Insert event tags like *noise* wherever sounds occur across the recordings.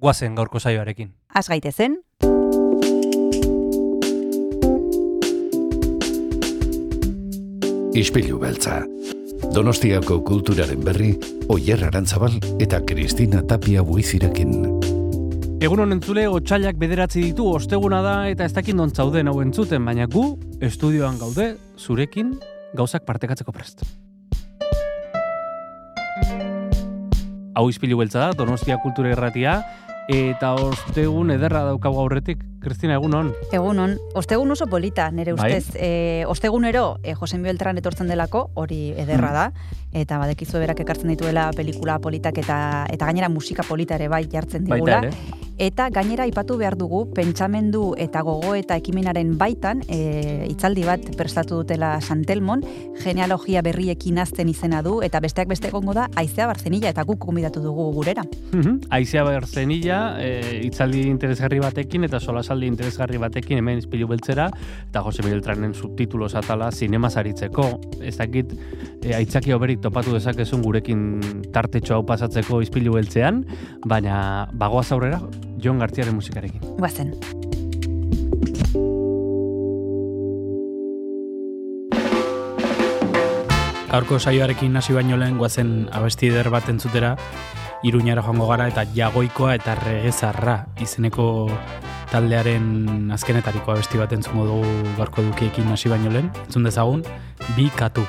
guazen gaurko saioarekin. Az gaitezen, Ispilu beltza. Donostiako kulturaren berri, Oyer Arantzabal eta Kristina Tapia buizirekin. Egun honen zule, otxailak bederatzi ditu, osteguna da eta ez dakit non zauden hau entzuten, baina gu, estudioan gaude, zurekin, gauzak partekatzeko prest. Hau izpilu beltza da, Donostia Kultura Erratia, eta ostegun ederra daukagu aurretik. Kristina, egun hon. egunon, ostegun oso polita, nire Bai. ustez. E, ostegunero, e, Josen Beltran etortzen delako, hori ederra da, eta badekizu berak ekartzen dituela pelikula politak eta eta gainera musika polita ere bai jartzen digula. Baita. Eta gainera aipatu behar dugu, pentsamendu eta gogo eta ekimenaren baitan, e, itzaldi bat prestatu dutela Santelmon, genealogia berriekin azten izena du, eta besteak beste egongo da, Aizea Barzenilla, eta guk konbidatu dugu gurera. Mhm. Aizea Berzenilla, e, itzaldi interesgarri batekin eta solasaldi interesgarri batekin hemen izpilu beltzera, eta Jose Beltranen subtitulo atala zinema zaritzeko. Ez dakit, e, aitzaki oberik topatu dezakezun gurekin tartetxo hau pasatzeko izpilu beltzean, baina bagoaz aurrera, Jon Gartziaren musikarekin. Guazen. Gaurko saioarekin hasi baino lehen guazen abesti eder bat entzutera, Iruñara joango gara eta jagoikoa eta regezarra izeneko taldearen azkenetariko abesti bat entzungo dugu gaurko dukiekin hasi baino lehen. Entzun dezagun, bi katu.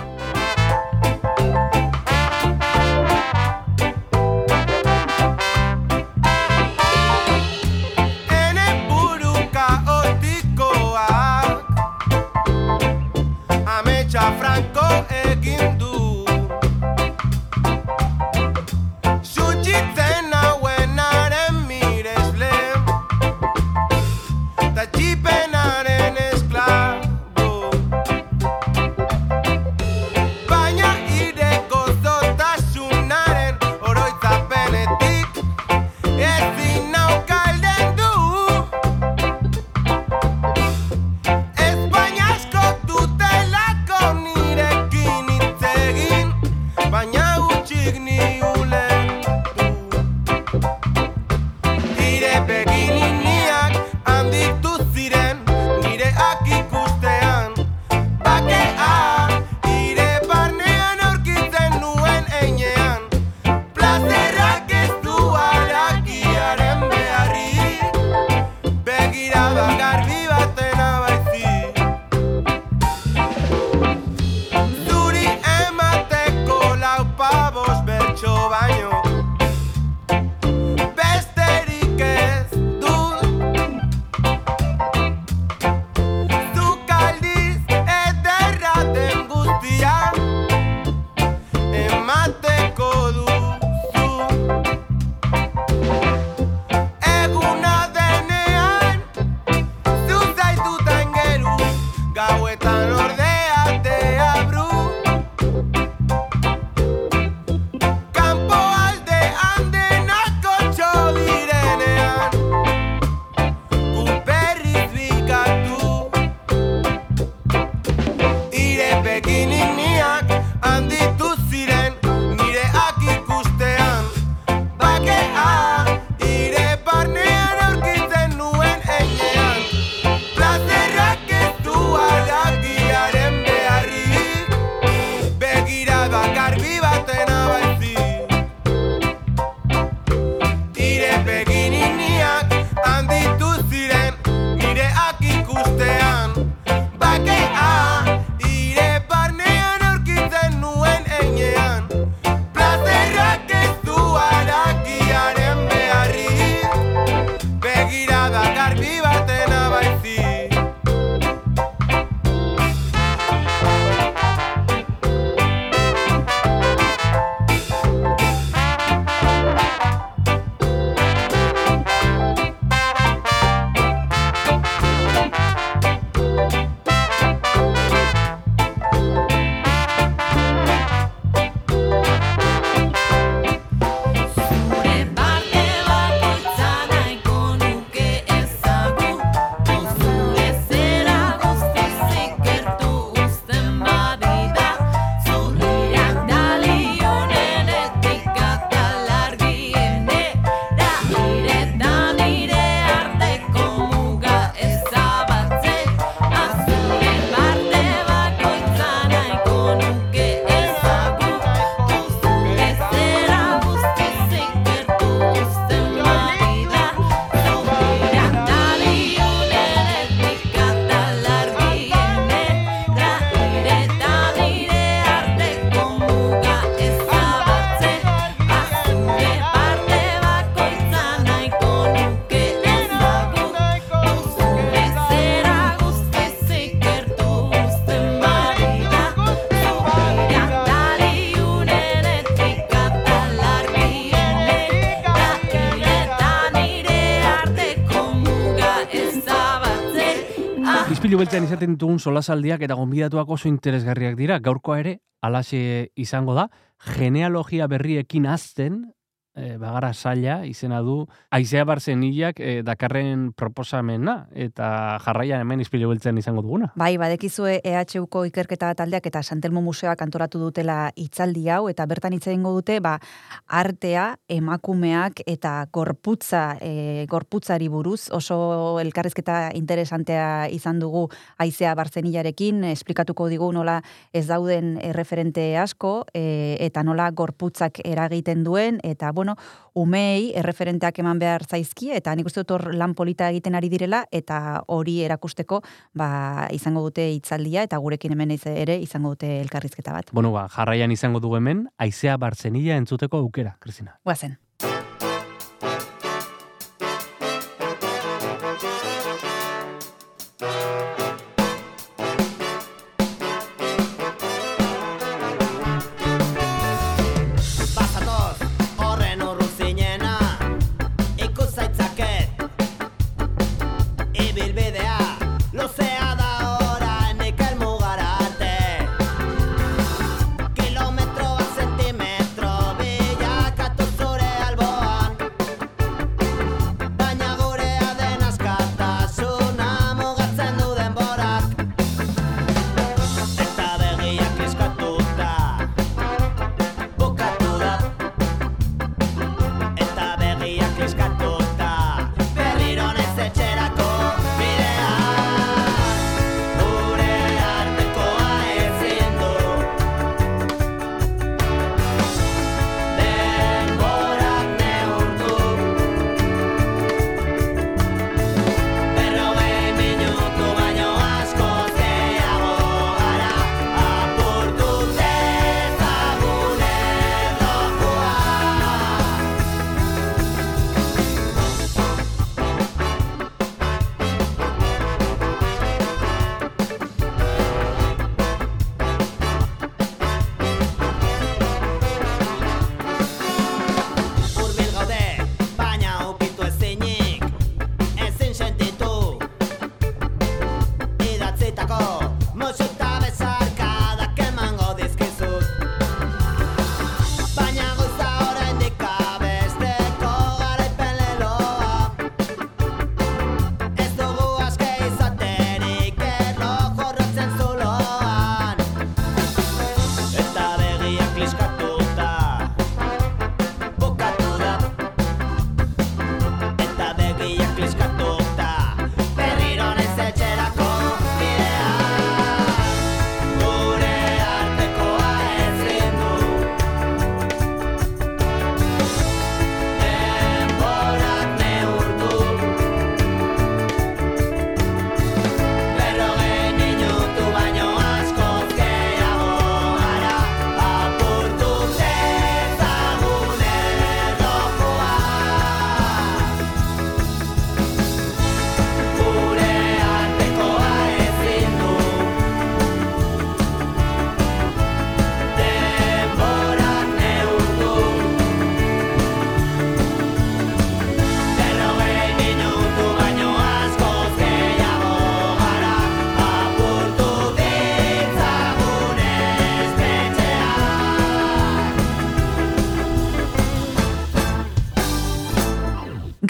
Beltzean izaten ditugun solasaldiak eta gonbidatuak oso interesgarriak dira. Gaurkoa ere, alaxe izango da, genealogia berriekin azten, bagara saia izena du, aizea barzenilak e, dakarren proposamena, eta jarraian hemen izpilu beltzean izango duguna. Bai, badekizue EHUko ikerketa taldeak eta Santelmo Museoak antolatu dutela hitzaldi hau eta bertan hitz egingo dute ba artea, emakumeak eta gorputza, e, gorputzari buruz oso elkarrizketa interesantea izan dugu Aizea Barzenilarekin, esplikatuko digu nola ez dauden referente asko e, eta nola gorputzak eragiten duen eta bueno, umei erreferenteak eman behar zaizki eta nik uste dut hor lan polita egiten ari direla eta hori erakusteko ba, izango dute hitzaldia eta gurekin hemen ere izango dute elkarrizketa bat. Bueno, ba, jarraian izango dugu hemen, aizea barzenila entzuteko aukera, Kristina. Guazen.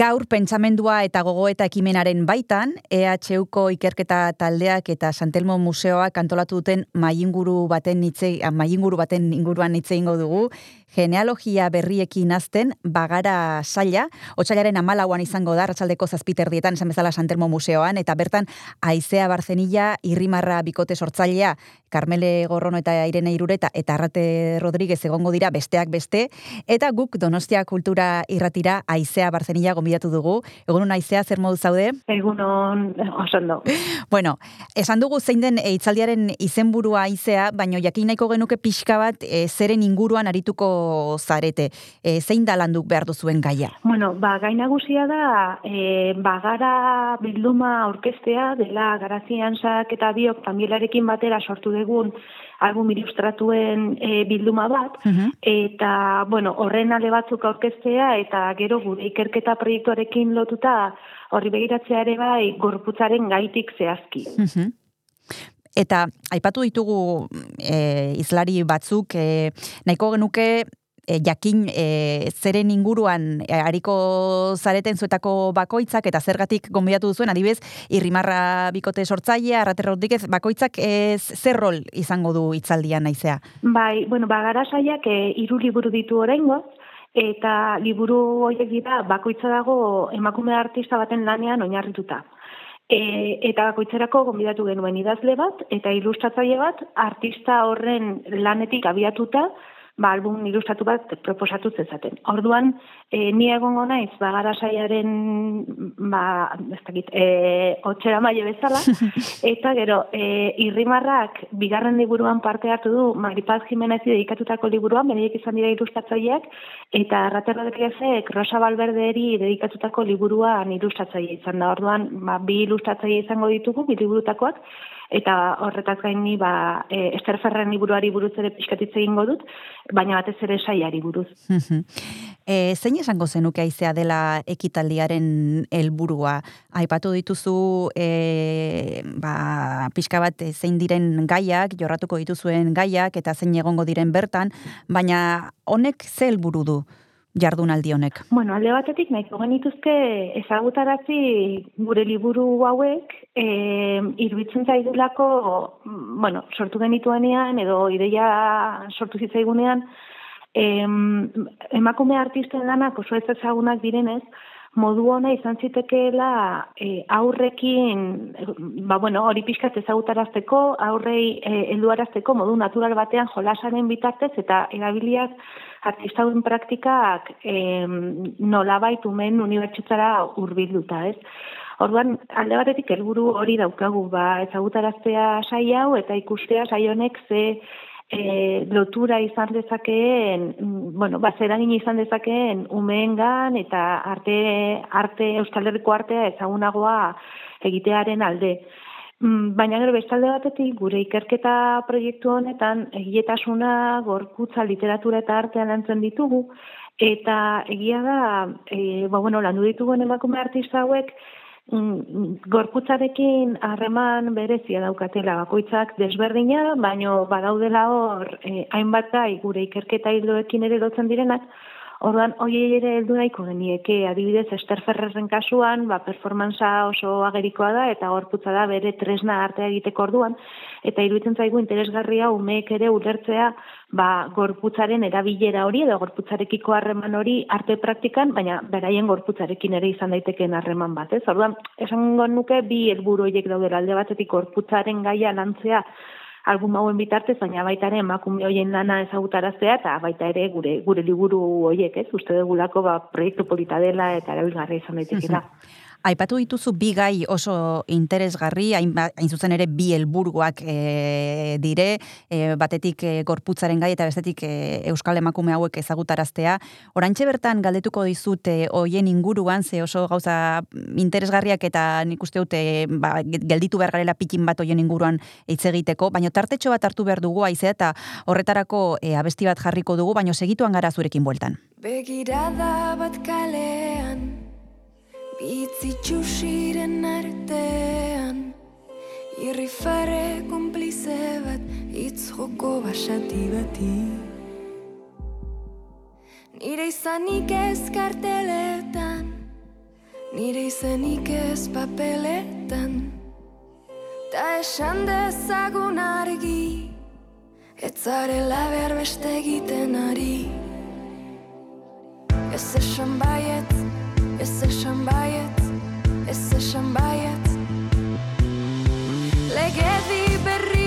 Gaur pentsamendua eta gogoeta ekimenaren baitan, EHUko ikerketa taldeak eta Santelmo Museoak antolatu duten mainguru baten hitze, mainguru baten inguruan hitze egingo dugu, genealogia berriekin azten bagara saila, otsailaren amalauan izango da, ratzaldeko zazpiterdietan, esan bezala Santelmo Museoan, eta bertan Aizea Barzenilla, Irrimarra Bikote sortzailea, Carmele Gorrono eta Irene Irureta eta Arrate Rodríguez egongo dira besteak beste, eta guk Donostia Kultura irratira Aizea Barzenilla gonbidatu dugu. Egun Aizea, zer modu zaude? Egunon, osondo. Bueno, esan dugu zein den e, hitzaldiaren izenburua Aizea, baino jakin nahiko genuke pixka bat e, zeren inguruan arituko zarete. E, zein da landuk behar duzuen gaia? Bueno, ba, gai nagusia da, e, bagara bilduma orkestea, dela garazian eta biok familiarekin batera sortu dugun album ilustratuen e, bilduma bat, Mhm. eta, bueno, horren ale batzuk aurkeztea, eta gero gure ikerketa proiektuarekin lotuta horri begiratzea ere bai gorputzaren gaitik zehazki. Mhm. Eta aipatu ditugu e, izlari batzuk e, nahiko genuke e, jakin e, zeren inguruan e, ariko zareten zuetako bakoitzak eta zergatik gonbidatu duzuen adibez irrimarra bikote sortzailea Arrate Rodríguez bakoitzak e, zer rol izango du hitzaldian naizea. Bai, bueno, bagara saiak e, hiru liburu ditu oraingoz, eta liburu horiek dira bakoitza dago emakume artista baten lanean oinarrituta. E, eta bakoitzerako gonbidatu genuen idazle bat eta ilustratzaile bat artista horren lanetik abiatuta ba, album ilustratu bat proposatu zezaten. Orduan, e, ni egongo naiz, bagara saiaren, ba, ez dakit, e, otxera maile bezala, *laughs* eta gero, e, irrimarrak bigarren liburuan parte hartu du, Maripaz Jimenez dedikatutako liburuan, bereiek izan dira ilustratzaileak, eta Arrate Rodríguezek Rosa Valverderi dedikatutako liburuan ilustratzaile izan da. Orduan, ba, bi ilustratzaile izango ditugu, bi liburutakoak, eta horretaz gaini ba, e, Ester Ferren liburuari buruz ere pixkatitze egingo dut, baina batez ere saiari buruz. e, zein esango zenuke aizea dela ekitaldiaren helburua? Aipatu dituzu e, ba, pixka bat zein diren gaiak, jorratuko dituzuen gaiak eta zein egongo diren bertan, baina honek ze helburu du jardunaldi honek? Bueno, alde batetik nahiko genituzke ezagutarazi gure liburu hauek, e, iruditzen zaigulako, mm, bueno, sortu genituenean edo ideia sortu zitzaigunean, em, emakume artisten lanak oso ez ezagunak direnez, modu ona izan zitekeela e, aurrekin, ba bueno, hori pixkat ezagutarazteko, aurrei e, helduarazteko modu natural batean jolasaren bitartez eta erabiliak artista hauen praktikak e, nolabait umen unibertsitzara hurbilduta, ez? Orduan, alde batetik helburu hori daukagu, ba, ezagutaraztea sai hau eta ikustea sai honek ze e, lotura izan dezakeen, bueno, ba, zer eragin izan dezakeen umeengan eta arte, arte Euskal Herriko artea ezagunagoa egitearen alde. Mm, Baina gero bestalde batetik gure ikerketa proiektu honetan egiletasuna, gorputza, literatura eta artean lantzen ditugu. Eta egia da, e, ba, bueno, landu ditugun emakume artista hauek mm, gorputzarekin harreman berezia daukatela. Bakoitzak desberdina, baino badaudela hor eh, hainbat gai gure ikerketa hildoekin ere lotzen direnak, Orduan, hoi ere heldu nahiko genieke, adibidez, Ester Ferrerren kasuan, ba, performantza oso agerikoa da, eta gorputza da bere tresna artea egiteko orduan, eta iruditzen zaigu interesgarria umeek ere ulertzea ba, gorputzaren erabilera hori, edo gorputzarekiko harreman hori arte praktikan, baina beraien gorputzarekin ere izan daitekeen harreman bat, ez? Orduan, esango nuke bi helburu horiek daudera alde batetik gorputzaren gaia lantzea album hauen bitartez, baina baita ere emakume hoien lana ezagutaraztea eta baita ere gure gure liburu hoiek, ez? Uste dugulako ba proiektu polita dela eta erabilgarria izan daitekeela. Aipatu dituzu bi gai oso interesgarri, hain, zuzen ere bi helburuak e, dire, e, batetik e, gorputzaren gai eta bestetik e, euskal emakume hauek ezagutaraztea. Orantxe bertan galdetuko dizut hoien inguruan, ze oso gauza interesgarriak eta nik uste dute ba, gelditu behar garela pikin bat hoien inguruan hitz egiteko, baina tartetxo bat hartu behar dugu aizea eta horretarako e, abesti bat jarriko dugu, baina segituan gara zurekin bueltan. Begirada bat kalean Bitzi txusiren artean Irrifare konplize bat Itz joko basati bati. Nire izanik ez karteletan Nire izanik ez papeletan. Ta esan dezagun argi Ez zarela behar beste egiten ari. Ez esan baiet, ez esan baiet, ez esan baiet Legedi berriak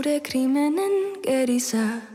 Luzegia da zure krimenen geriza Bizi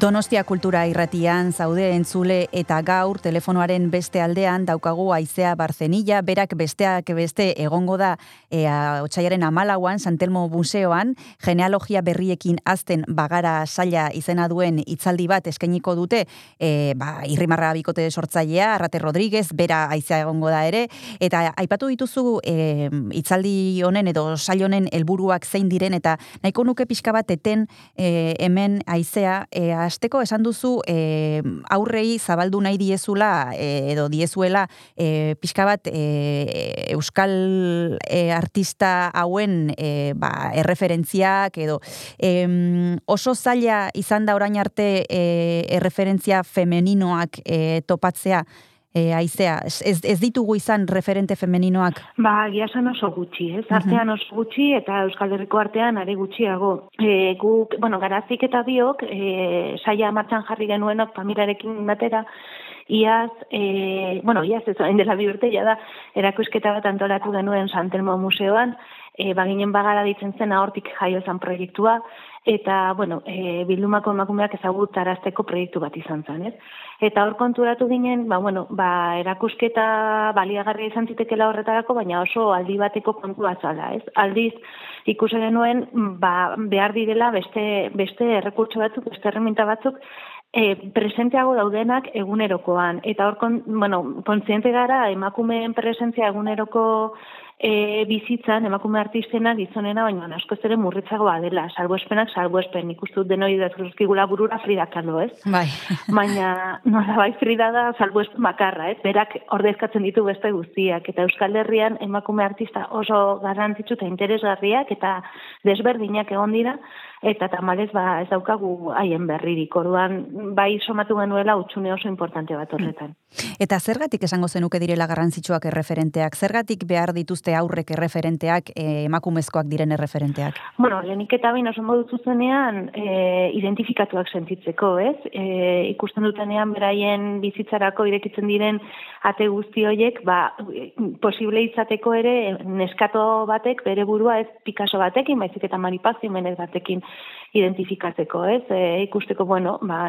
Donostia kultura irratian zaude entzule eta gaur telefonoaren beste aldean daukagu aizea barzenilla, berak besteak beste egongo da. Ea, otxaiaren amalauan, Santelmo Museoan, genealogia berriekin azten bagara saila izena duen hitzaldi bat eskainiko dute, e, ba, irrimarra bikote sortzailea, Arrate Rodríguez, bera aizea egongo da ere, eta aipatu dituzu e, hitzaldi honen edo sail honen helburuak zein diren, eta nahiko nuke pixka bat eten e, hemen aizea, e, asteko esan duzu e, aurrei zabaldu nahi diezula e, edo diezuela e, pixka bat e, euskal e, artista hauen e, ba, erreferentziak edo em, oso zaila izan da orain arte e, erreferentzia femeninoak e, topatzea e, aizea, ez, ez ditugu izan referente femeninoak? Ba, giasan oso gutxi, ez? Artean oso gutxi eta Euskal Herriko artean are gutxiago. E, guk, bueno, garazik eta biok, e, saia martxan jarri genuenok familiarekin batera, iaz, e, bueno, iaz ez orain dela bi urte ja da, erakusketa bat antolatu genuen Santelmo Museoan, e, baginen bagara ditzen zen hortik jaio zen proiektua, eta, bueno, e, bildumako emakumeak ezagutarazteko proiektu bat izan zen, ez? Eta hor konturatu ginen, ba, bueno, ba, erakusketa baliagarria izan zitekela horretarako, baina oso aldi bateko kontua zala, ez? Aldiz, ikusi genuen, ba, behar direla beste, beste errekurtso batzuk, beste erreminta batzuk, e, presenteago daudenak egunerokoan. Eta hor, kon, bueno, kontziente gara, emakumeen presentzia eguneroko e, bizitzan, emakume artistena gizonena, baina askoz ere murritzagoa dela, salbuespenak salbuespen, ikustut denoi dazkigula burura Frida Kahlo, ez? Bai. *laughs* Baina nola bai Frida da salbuespen bakarra, ez? Berak ordezkatzen ditu beste guztiak, eta Euskal Herrian emakume artista oso garrantzitsu eta interesgarriak eta desberdinak egon dira, eta tamalez ba ez daukagu haien berririk. Orduan bai somatu genuela utxune oso importante bat horretan. Eta zergatik esango zenuke direla garrantzitsuak erreferenteak? Zergatik behar dituzte aurrek erreferenteak, eh, emakumezkoak diren erreferenteak? Bueno, lehenik eta bain oso modu zuzenean e, identifikatuak sentitzeko, ez? E, ikusten dutenean beraien bizitzarako irekitzen diren ate guzti horiek, ba, posible izateko ere neskato batek bere burua ez Picasso batekin, baizik eta Maripaz Jimenez batekin identifikatzeko, ez? E, ikusteko, bueno, ba,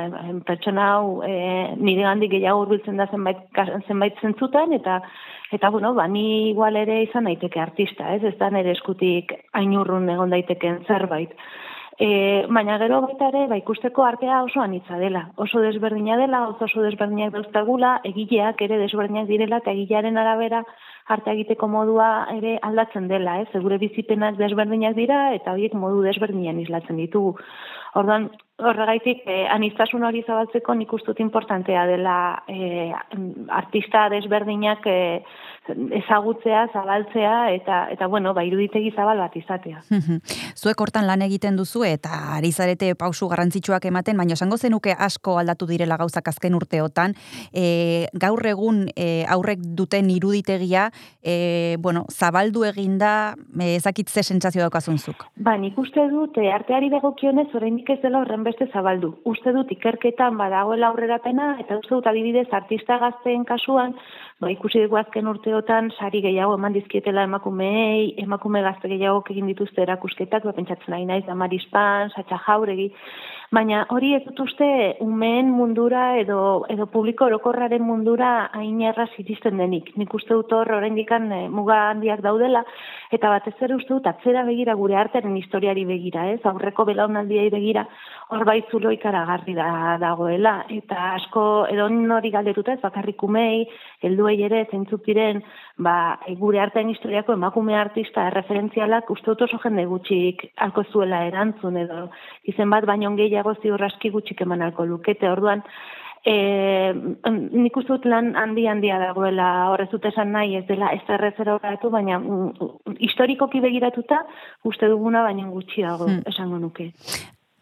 pertsona hau e, nire gandik gehiago hurbiltzen da zenbait, zenbait zentzutan, eta Eta, bueno, ba, ni igual ere izan daiteke artista, ez? Ez da nire eskutik ainurrun egon daiteken zerbait. E, baina gero baita ere, ba, ikusteko artea oso anitza dela. Oso desberdina dela, oso oso desberdinak dauzkagula, egileak ere desberdinak direla, eta egilearen arabera arte egiteko modua ere aldatzen dela, ez? Gure bizipenak desberdinak dira, eta horiek modu desberdinan islatzen ditugu. Orduan, horregaitik, eh, aniztasun hori zabaltzeko nik ustut importantea dela eh, artista desberdinak eh, ezagutzea, zabaltzea, eta, eta bueno, ba, iruditegi zabal bat izatea. Zuek hortan lan egiten duzu eta ari zarete pausu garrantzitsuak ematen, baina esango zenuke asko aldatu direla gauzak azken urteotan. E, gaur egun e, aurrek duten iruditegia, e, bueno, zabaldu eginda, e, ezakit ze sentsazio daukazunzuk. Ba, nik uste dut, arteari dagokionez oraindik ez dela horren beste zabaldu. Uste dut ikerketan badagoela aurrerapena, eta uste dut adibidez artista gazteen kasuan, ba, ikusi dugu azken urteotan sari gehiago eman dizkietela emakumeei, emakume gazte gehiago egin dituzte erakusketak, ba, pentsatzen nahi naiz, Damaris Pan, Satxa Jauregi, baina hori ez dut uste umeen mundura edo, edo publiko orokorraren mundura hain erraz iristen denik. Nik uste dut hor oraindikan e, muga handiak daudela, eta batez ere uste dut atzera begira gure artearen historiari begira, ez? Aurreko belaunaldiei begira hor bai zulo ikaragarri da dagoela eta asko edo nori galdetuta ez bakarrik umei, helduei ere zeintzuk diren, ba gure artean historiako emakume artista referentzialak uste dut oso jende gutxik alko zuela erantzun edo izen bat baino gehiago ziur aski gutxik eman alko lukete. Orduan E, nik uste dut lan handi handia dagoela horrez dut esan nahi ez dela ez errezera horretu, baina mm, historikoki begiratuta uste duguna baina gutxi dago Hmm. esango nuke.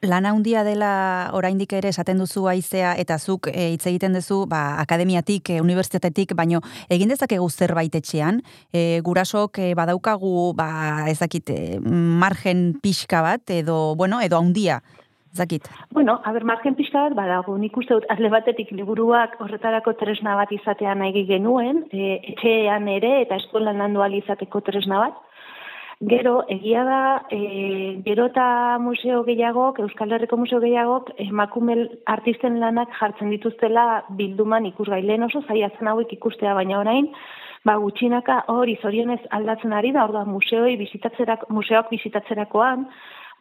Lan handia dela oraindik ere esaten duzu aizea eta zuk e, hitz egiten duzu ba, akademiatik, e, unibertsitatetik, baino egin dezakegu zerbait etxean, e, gurasok e, badaukagu ba, ezakit, e, margen pixka bat edo, bueno, edo handia, ezakit. Bueno, a ber, margen pixka bat badago, nik uste dut alde batetik liburuak horretarako tresna bat izatea nahi genuen, e, etxean ere eta eskolan landu izateko tresna bat. Gero, egia da, e, gero eta museo gehiagok, Euskal Herriko museo gehiagok, emakume artisten lanak jartzen dituztela bilduman ikusgailen oso zaiatzen hauek ikustea, baina orain, ba, gutxinaka hori zorionez aldatzen ari da, orduan museoi bizitatzerako, museoak bizitatzerakoan,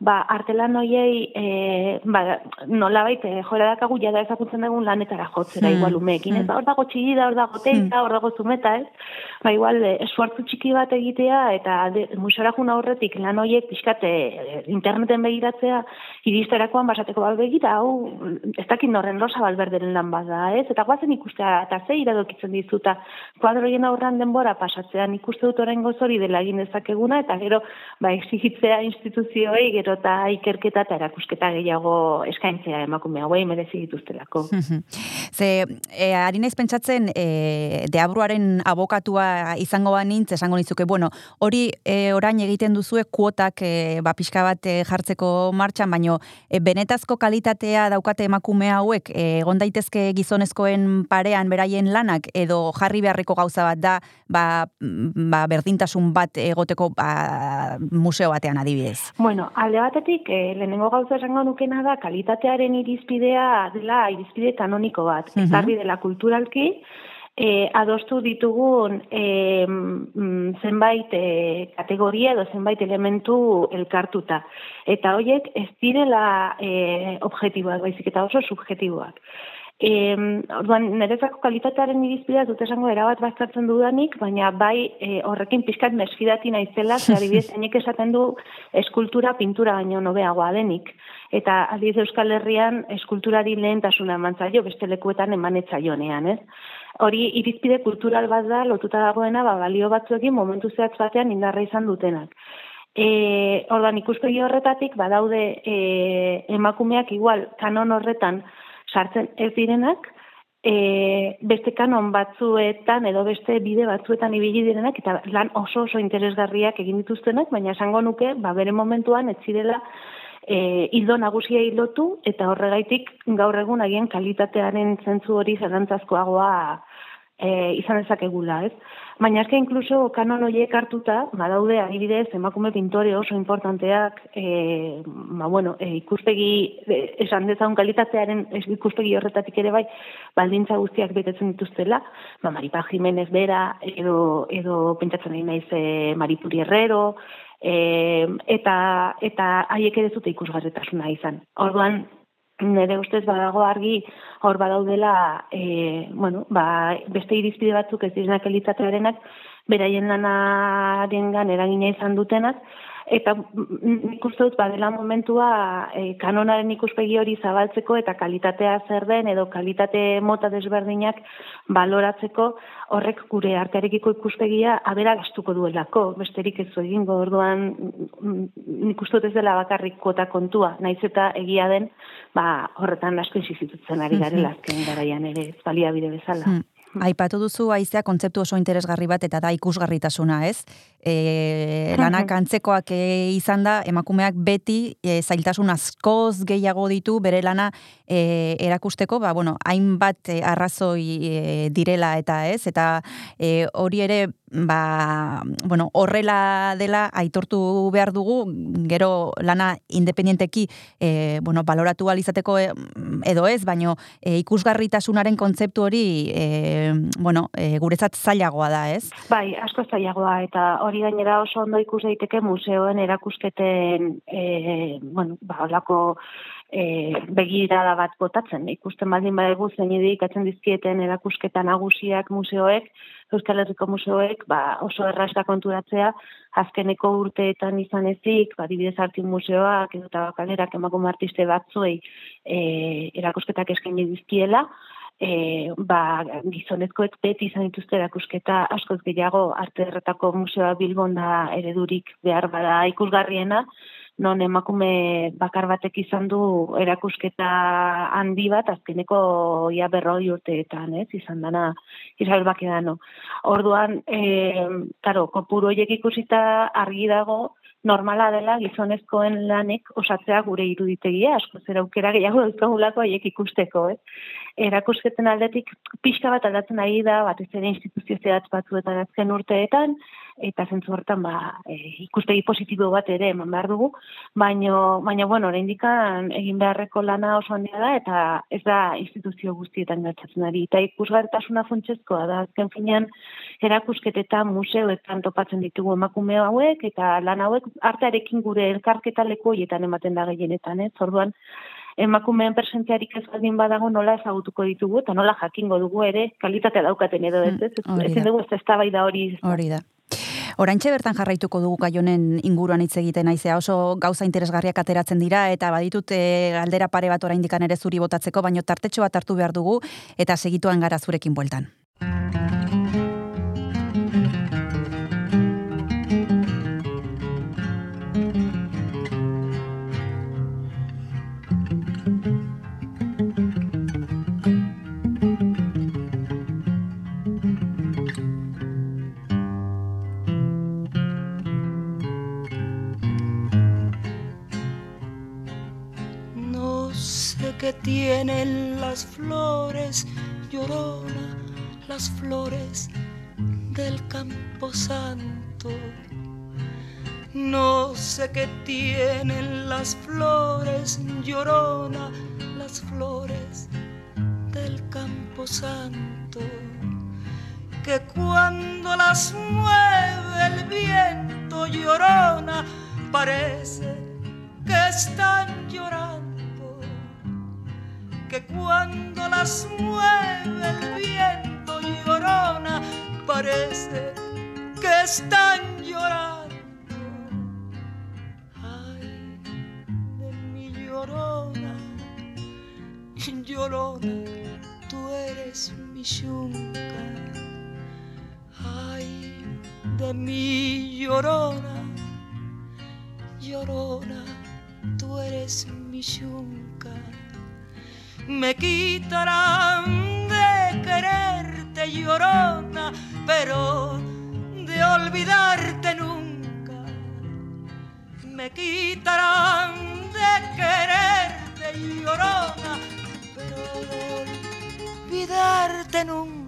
ba, artelan hoiei, e, ba, nolabait, e, jora dakagu jada ezagutzen dugun lanetara jotzera, Hmm, igual umeekin, hmm. Ba, Hor dago txigida, hor dago teita, hor dago zumeta, ez? Ba, igual, e, txiki bat egitea, eta alde, museora juna horretik lan hoiek pixkat e, interneten begiratzea, iristerakoan basateko bat begita, hau, ez dakit norren rosa balberderen lan bat da, ez? Eta guazen ikustea, eta ze iradokitzen dizuta, kuadroien aurran denbora pasatzean ikuste dut orain hori dela egin dezakeguna, eta gero, ba, exigitzea instituzioei, gero eta ikerketa eta erakusketa gehiago eskaintzea emakume hauei merezi dituztelako. *laughs* Ze, e, ari naiz pentsatzen, e, deabruaren abokatua izango banintz, esango nizuke, bueno, hori e, orain egiten duzue kuotak e, ba, pixka bat e, jartzeko martxan, baino e, benetazko kalitatea daukate emakume hauek, egon daitezke gizonezkoen parean beraien lanak, edo jarri beharreko gauza bat da, ba, mm, ba, berdintasun bat egoteko ba, museo batean adibidez. Bueno, alde batetik, eh, lehenengo gauza esango nukena da, kalitatearen irizpidea dela irizpide kanoniko bat. Mhm. Ezarri dela kulturalki, eh, adostu ditugun mm, zenbait eh, kategoria edo zenbait elementu elkartuta. Eta horiek ez direla eh, objektiboak, baizik eta oso subjektiboak. E, orduan, nerezako kalitatearen irizpidea dut esango erabat baztertzen dudanik, baina bai e, horrekin pixkat mesfidati naizela, zer adibidez, *laughs* hainek esaten du eskultura pintura baino nobeagoa denik. Eta adibidez Euskal Herrian eskulturari lehentasuna eman zaio, beste lekuetan eman etzaionean, ez? Hori irizpide kultural bat da, lotuta dagoena, ba, balio batzuekin momentu zehatz batean indarra izan dutenak. E, ordan ikuspegi horretatik badaude e, emakumeak igual kanon horretan sartzen ez direnak, e, beste kanon batzuetan edo beste bide batzuetan ibili direnak eta lan oso oso interesgarriak egin dituztenak, baina esango nuke, ba bere momentuan ez zirela e, hildo nagusiei lotu eta horregaitik gaur egun agian kalitatearen zentzu hori zalantzazkoagoa e, izan dezakegula, ez? Baina eske inkluso kanon horiek hartuta, badaude adibidez emakume pintore oso importanteak, e, ba, bueno, e, ikuspegi, e, esan dezagun kalitatearen ikuspegi horretatik ere bai, baldintza guztiak betetzen dituztela, ba, Maripa Jimenez bera, edo, edo pentsatzen nahi naiz e, Maripuri Herrero, e, eta, eta haiek ere zute ikusgarretasuna izan. Orduan, nire ustez badago argi hor badaudela e, bueno, ba, beste irizpide batzuk ez direnak elitatearenak beraien lanarengan eragina izan dutenak eta mm, nik uste dut badela momentua e, kanonaren ikuspegi hori zabaltzeko eta kalitatea zer den edo kalitate mota desberdinak baloratzeko horrek gure artearekiko ikuspegia abera gastuko duelako, besterik ez egingo orduan mm, nik uste dut ez dela bakarrik kota kontua, naiz eta egia den ba, horretan asko insistitutzen ari garela azken garaian ere baliabide bezala. Hmm. Aipatu duzu aizea kontzeptu oso interesgarri bat eta da ikusgarritasuna, ez? E, lanak antzekoak e, izan da, emakumeak beti e, zailtasun askoz gehiago ditu bere lana e, erakusteko, ba, bueno, hainbat e, arrazoi direla eta ez, eta hori ere ba, bueno, horrela dela aitortu behar dugu, gero lana independienteki e, bueno, baloratu alizateko edo ez, baino ikusgarritasunaren kontzeptu hori e, bueno, guretzat zailagoa da, ez? Bai, asko zailagoa eta hori gainera oso ondo ikus daiteke museoen erakusketen e, bueno, ba, holako e, begirada bat botatzen. Ikusten baldin badegu zein dedikatzen dizkieten erakusketa nagusiak museoek, Euskal Herriko museoek, ba, oso erraska konturatzea, azkeneko urteetan izan ezik, ba, dibidez artin museoak, edo tabakalerak emakume artiste batzuei e, erakusketak eskaini dizkiela, e, ba, gizonezkoek beti izan dituzte erakusketa askoz gehiago arte erretako museoa Bilbon da eredurik behar bada ikusgarriena, non emakume bakar batek izan du erakusketa handi bat azkeneko ia berroi urteetan, ez, izan dana Israel Bakedano. Orduan, e, karo, kopuru horiek ikusita argi dago, normala dela gizonezkoen lanek osatzea gure iruditegia, asko zer aukera gehiago dauzkagulako haiek ikusteko, ez? Erakusketen aldetik pixka bat aldatzen ari da, batez ere instituzio zehatz batzuetan azken urteetan, eta zentzu hortan ba, e, ikuspegi positibo bat ere eman behar dugu, baino, baina bueno, oraindikan egin beharreko lana oso handia da, eta ez da instituzio guztietan gertatzen ari. Eta ikusgarritasuna funtsezkoa da, azken finean erakusketetan museoetan topatzen ditugu emakume hauek, eta lan hauek artearekin gure elkarketa leku ematen da gehienetan, ez? Orduan, emakumeen presentziarik ez baldin badago nola ezagutuko ditugu eta nola jakingo dugu ere kalitatea daukaten edo ez, ez, Mm, hori ezin dugu ez eztabaida hori Hori da. Oraintxe bertan jarraituko dugu gai honen inguruan hitz egiten naizea oso gauza interesgarriak ateratzen dira eta baditut e, galdera pare bat oraindikan ere zuri botatzeko baino tartetxo bat hartu behar dugu eta segituan gara zurekin bueltan. Qué tienen las flores, llorona, las flores del campo santo. No sé qué tienen las flores, llorona, las flores del campo santo. Que cuando las mueve el viento, llorona, parece que están llorando, que cuando las mueve el viento llorona, parece que están llorando. Ay, de mi llorona, llorona, tú eres mi yunca. Ay, de mi llorona, llorona, tú eres mi yunca. Me quitarán de quererte, llorona, pero de olvidarte nunca. Me quitarán de quererte, llorona, pero de olvidarte nunca.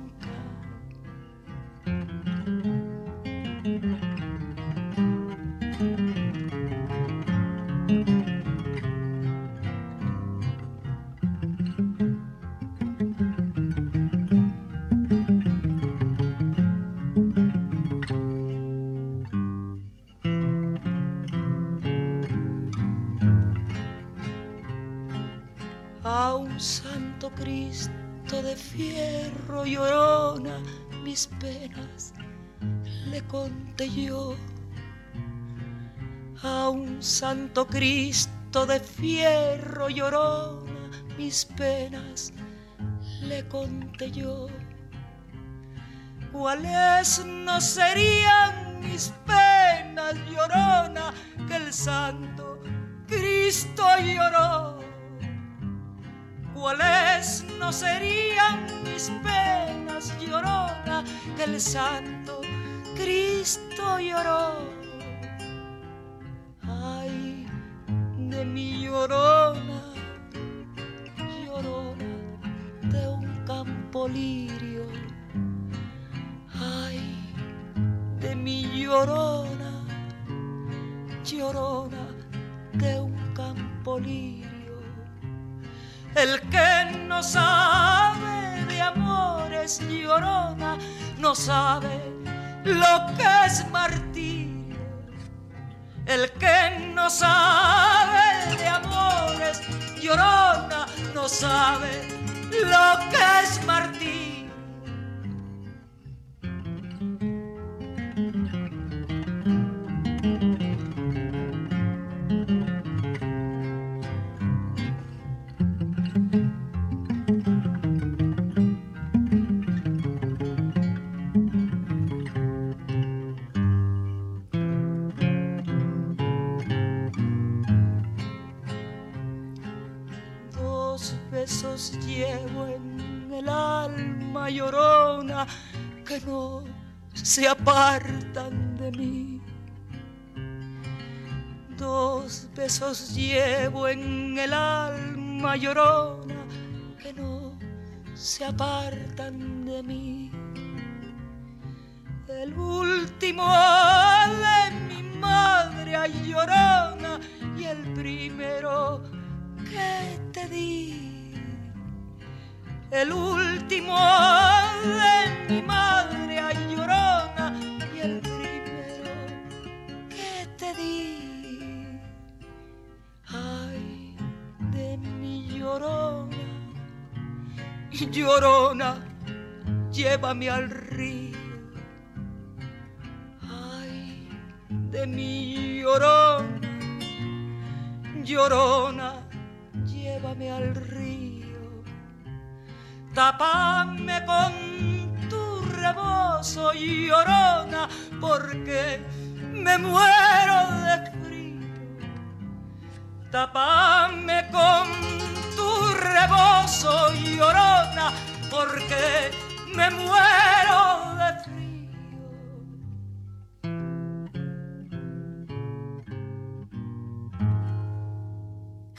Santo Cristo de fierro llorona mis penas le conté yo. A un santo Cristo de fierro llorona mis penas le conté yo. Cuáles no serían mis penas llorona que el santo Cristo lloró no serían mis penas llorona que el santo Cristo lloró. Ay de mi llorona llorona de un campo lirio. Ay de mi llorona llorona de un campo lirio el que no sabe de amores llorona no sabe lo que es martirio. El que no sabe de amores llorona no sabe lo que es martirio. Se apartan de mí. Dos besos llevo en el alma llorona que no se apartan de mí. El último de mi madre llorona y el primero que te di. El último de mi madre llorona llorona, llorona, llévame al río. Ay, de mi llorona, llorona, llévame al río. Tápame con tu rebozo, llorona, porque me muero de frío. Tápame con tu rebozo, llorona, porque me muero de frío.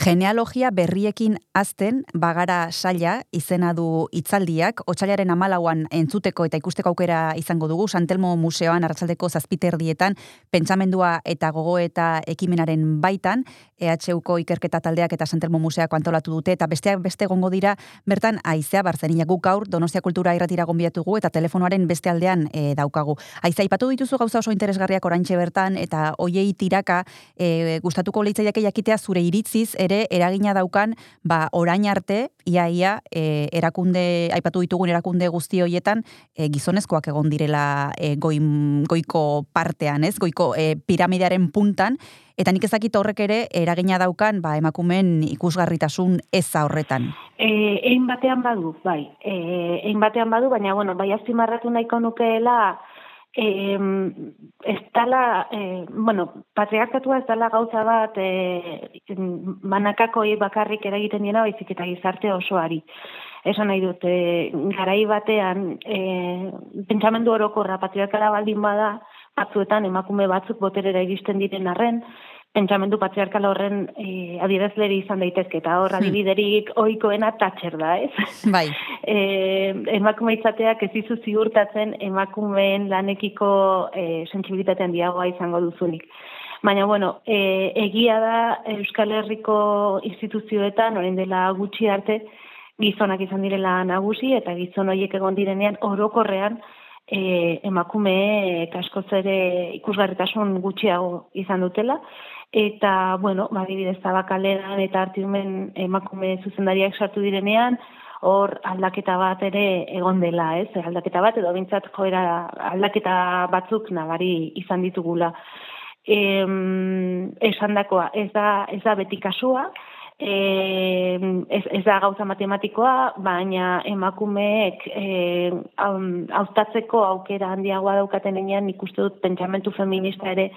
Genealogia berriekin azten bagara saila izena du hitzaldiak, otsailaren amalauan entzuteko eta ikusteko aukera izango dugu, Santelmo Museoan arratsaldeko zazpiterdietan, pentsamendua eta gogo eta ekimenaren baitan, EHUko ikerketa taldeak eta Santelmo Museoak antolatu dute, eta besteak beste gongo dira, bertan aizea barzenia guk gaur, Donostia Kultura irratira gonbiatugu, eta telefonoaren beste aldean e, daukagu. Aizea, ipatu dituzu gauza oso interesgarriak oraintxe bertan, eta hoiei tiraka e, gustatuko leitzaiak jakitea zure iritziz, ere eragina daukan ba orain arte ia ia e, erakunde aipatu ditugun erakunde guzti hoietan e, gizonezkoak egon direla e, goin, goiko partean, ez? Goiko e, piramidearen puntan eta nik ezakit horrek ere eragina daukan ba emakumeen ikusgarritasun eza horretan. Eh, egin batean badu, bai. Eh, egin batean badu, baina bueno, bai azpimarratu nahiko nukeela eh, ez dala, eh, bueno, patriarkatua ez dala gauza bat eh, manakako bakarrik eragiten diena, baizik eta gizarte osoari. Esan nahi dut, eh, garai batean, eh, pentsamendu orokorra patriarkala baldin bada, batzuetan emakume batzuk boterera iristen diren arren, pentsamendu patriarkal horren e, adierazleri izan daitezke, eta hor adibiderik ohikoena tatxer da, ez? *laughs* Bai. *laughs* e, emakume izateak ez dizu ziurtatzen emakumeen lanekiko e, sensibilitate handiagoa izango duzunik. Baina, bueno, e, egia da Euskal Herriko instituzioetan, orain dela gutxi arte, gizonak izan direla nagusi, eta gizon horiek egon direnean orokorrean e, emakumeek askoz ere ikusgarritasun gutxiago izan dutela, eta, bueno, badibidez tabakaleran eta artiumen emakume zuzendariak sartu direnean, hor aldaketa bat ere egon dela, ez? Aldaketa bat edo bintzat joera aldaketa batzuk nabari izan ditugula. Em, esan dakoa, ez da, ez da beti kasua, e, ez, ez da gauza matematikoa, baina emakumeek e, hautatzeko aukera handiagoa daukaten enean ikuste dut pentsamentu feminista ere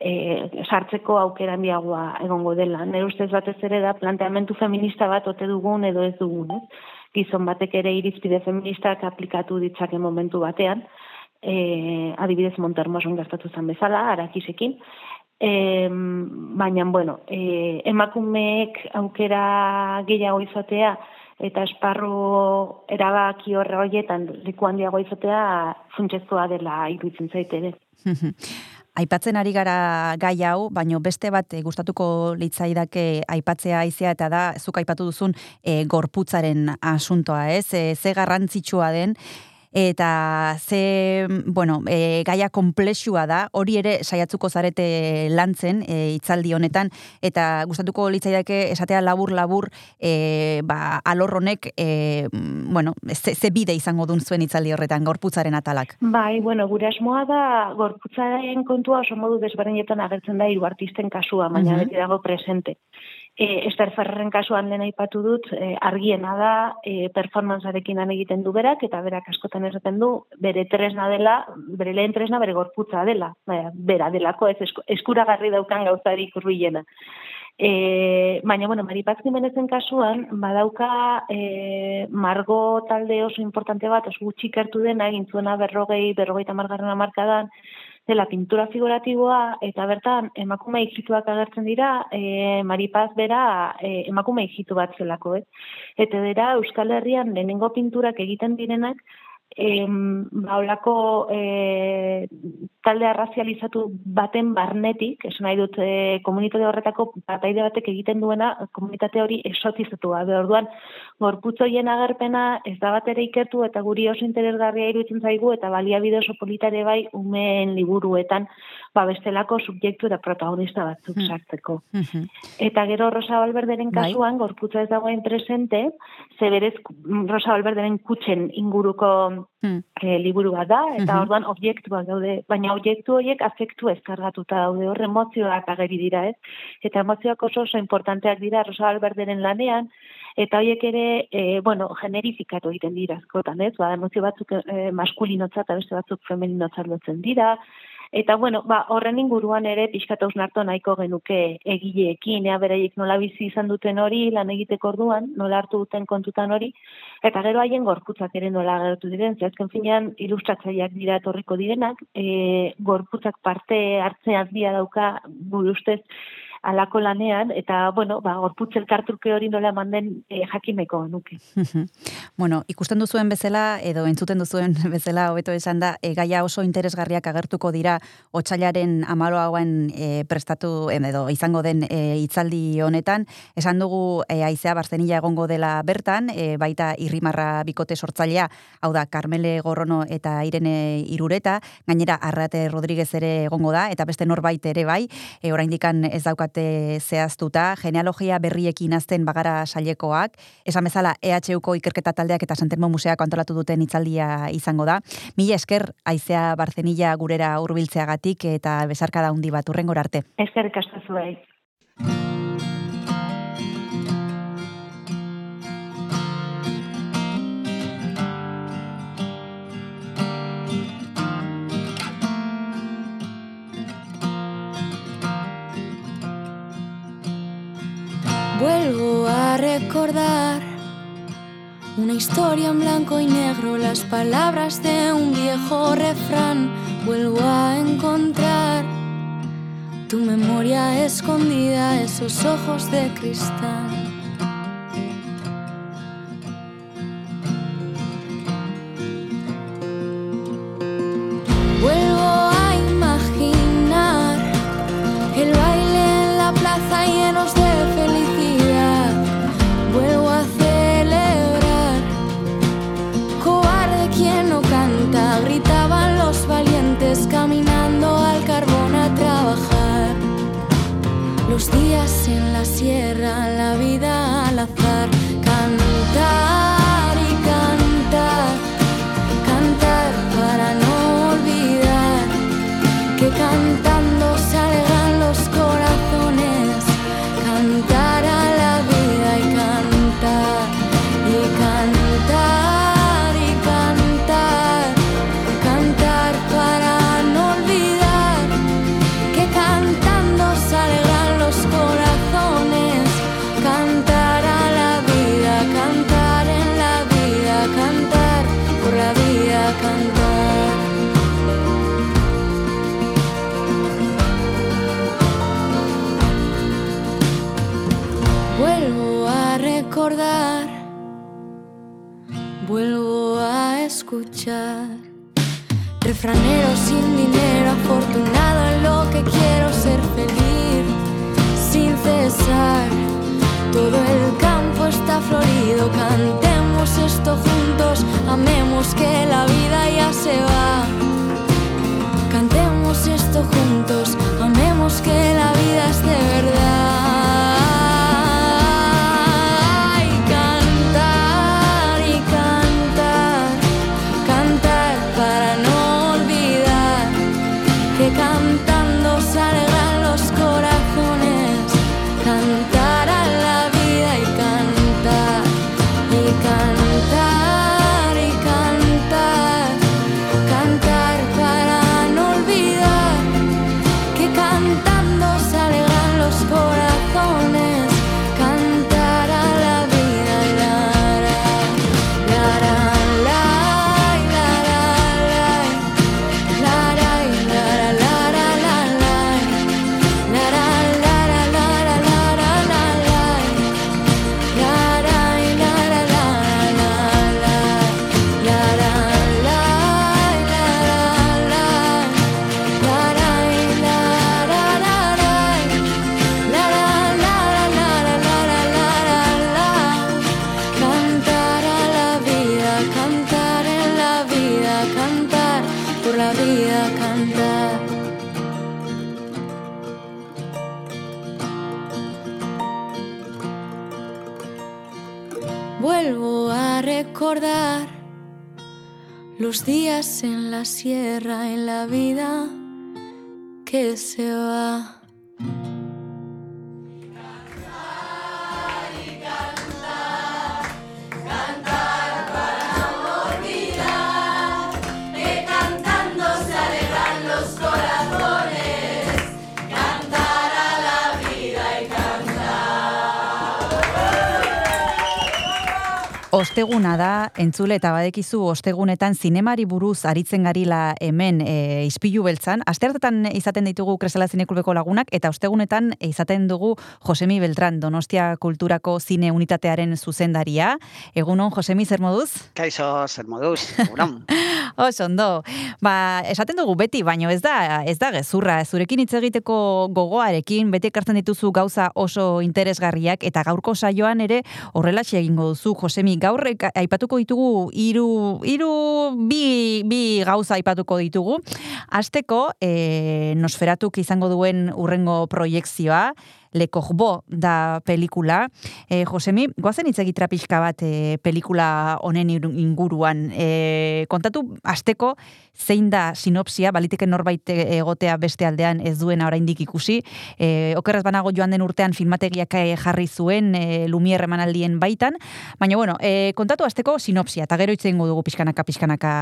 e, sartzeko aukera handiagoa egongo dela. Nire ustez batez ere da planteamentu feminista bat ote dugun edo ez dugun, ez? Gizon batek ere irizpide feministak aplikatu ditzake momentu batean, e, adibidez Montermoson gertatu zen bezala, arakisekin, e, baina, bueno, e, emakumeek aukera gehiago izatea, eta esparru erabaki horre horietan liku handiago izatea funtsezkoa dela iruditzen zaite *laughs* Aipatzen ari gara gai hau, baino beste bat e, gustatuko litzaidake aipatzea aizea eta da zuk aipatu duzun e, gorputzaren asuntoa, ez? E, ze garrantzitsua den eta ze, bueno, e, gaia komplexua da, hori ere saiatzuko zarete lantzen e, itzaldi honetan, eta gustatuko litzaidake esatea labur-labur e, ba, alorronek, e, bueno, ze, ze bide izango dun zuen itzaldi horretan, gorputzaren atalak? Bai, bueno, gure asmoa da gorputzaren kontua oso modu desberdinetan agertzen da hiru artisten kasua, baina beti dago presente. E, Ester Ferrerren kasuan lehen aipatu dut, e, argiena da, e, performanzarekin lan egiten du berak, eta berak askotan esaten du, bere tresna dela, bere lehen tresna bere gorputza dela, baina, bera delako, ez esku- eskuragarri daukan gauzarik urbilena. E, baina, bueno, Maripaz Jimenezen kasuan, badauka e, margo talde oso importante bat, oso gutxi ikertu dena, egin zuena berrogei, berrogeita margarren amarkadan, dela pintura figuratiboa, eta bertan emakume ikituak agertzen dira, e, Maripaz bera e, emakume ikitu bat zelako, ez? Eta dira Euskal Herrian lehenengo pinturak egiten direnak, em, ba, holako e, talde arrazializatu baten barnetik, esan nahi dut e, komunitate horretako bataide batek egiten duena komunitate hori esotizatua. Be, orduan, gorputzoien agerpena ez da bat ere ikertu eta guri oso interesgarria iruditzen zaigu eta baliabide oso politare bai umeen liburuetan ba bestelako subjektu eta protagonista batzuk Hmm. sartzeko. Eta gero Rosa Valberderen Bai. kasuan, gorputza ez dagoen presente, ze berez mm, Rosa Valberderen kutxen inguruko Hmm. e, liburu bat da, eta Mhm. orduan objektuak daude, baina objektu horiek afektu ezkargatuta daude, hor emozioak ageri dira, ez? Eta emozioak oso oso importanteak dira Rosa Valberderen lanean, eta horiek ere, e, bueno, generifikatu egiten dira askotan, ez? Ba, emozio batzuk e, maskulinotzat eta beste batzuk femeninotzat lotzen dira, Eta, bueno, ba, horren inguruan ere pixkat hausnartu nahiko genuke egileekin, ea beraiek nola bizi izan duten hori, lan egiteko orduan, nola hartu duten kontutan hori, eta gero haien gorputzak ere nola agertu diren, ze azken finean ilustratzaileak dira etorriko direnak, e, gorputzak parte hartzea handia dauka gure ustez alako lanean, eta, bueno, ba, gorputz elkartruke hori nola eman den e, jakimeko nuke. bueno, ikusten duzuen bezala, edo entzuten duzuen *laughs* bezala, hobeto esan da, e, gaia oso interesgarriak agertuko dira otxailaren amaloagoen e, prestatu, em, edo izango den e, hitzaldi honetan. Esan dugu e, aizea barzenila egongo dela bertan, e, baita irrimarra bikote sortzailea, hau da, Carmele Gorrono eta Irene Irureta, gainera Arrate Rodríguez ere egongo da, eta beste norbait ere bai, e, oraindikan ez daukate zehaztuta, genealogia berriekin azten bagara sailekoak, esan bezala EHUko ikerketa taldeak eta Santelmo Museak antolatu duten hitzaldia izango da. Mila esker aizea barzenila gurera hurbiltzeagatik eta besarka da bat urrengor arte. Eskerrik asko Vuelvo a recordar una historia en blanco y negro, las palabras de un viejo refrán. Vuelvo a encontrar tu memoria escondida, esos ojos de cristal. Refranero sin dinero, afortunado en lo que quiero ser feliz, sin cesar. Todo el campo está florido, cantemos esto juntos, amemos que la vida ya se va. Cantemos esto juntos, amemos que la vida es de verdad. Osteguna da, entzule eta badekizu ostegunetan zinemari buruz aritzen garila hemen e, izpilu beltzan. Asteartetan izaten ditugu Kresala Zineklubeko lagunak eta ostegunetan izaten dugu Josemi Beltran, Donostia Kulturako Zine Unitatearen zuzendaria. Egunon, Josemi, zer moduz? Kaixo, zer moduz, egunon. *laughs* Oso, ondo. Ba, esaten dugu beti, baino ez da, ez da gezurra. Zurekin hitz egiteko gogoarekin, beti ekartzen dituzu gauza oso interesgarriak, eta gaurko saioan ere horrelaxe egingo duzu, Josemi, gaur aipatuko ditugu hiru hiru bi, bi gauza aipatuko ditugu. Azteko, e, nosferatuk izango duen urrengo proiekzioa, Le Corbeau da pelikula. E, Josemi, goazen hitz egitra pixka bat e, pelikula honen inguruan. E, kontatu, asteko zein da sinopsia, baliteke norbait egotea beste aldean ez duena oraindik ikusi. E, okerraz banago joan den urtean filmategiak eh, jarri zuen e, Lumier emanaldien baitan. Baina, bueno, e, kontatu asteko sinopsia, eta gero hitz egingo dugu pixkanaka pixkanaka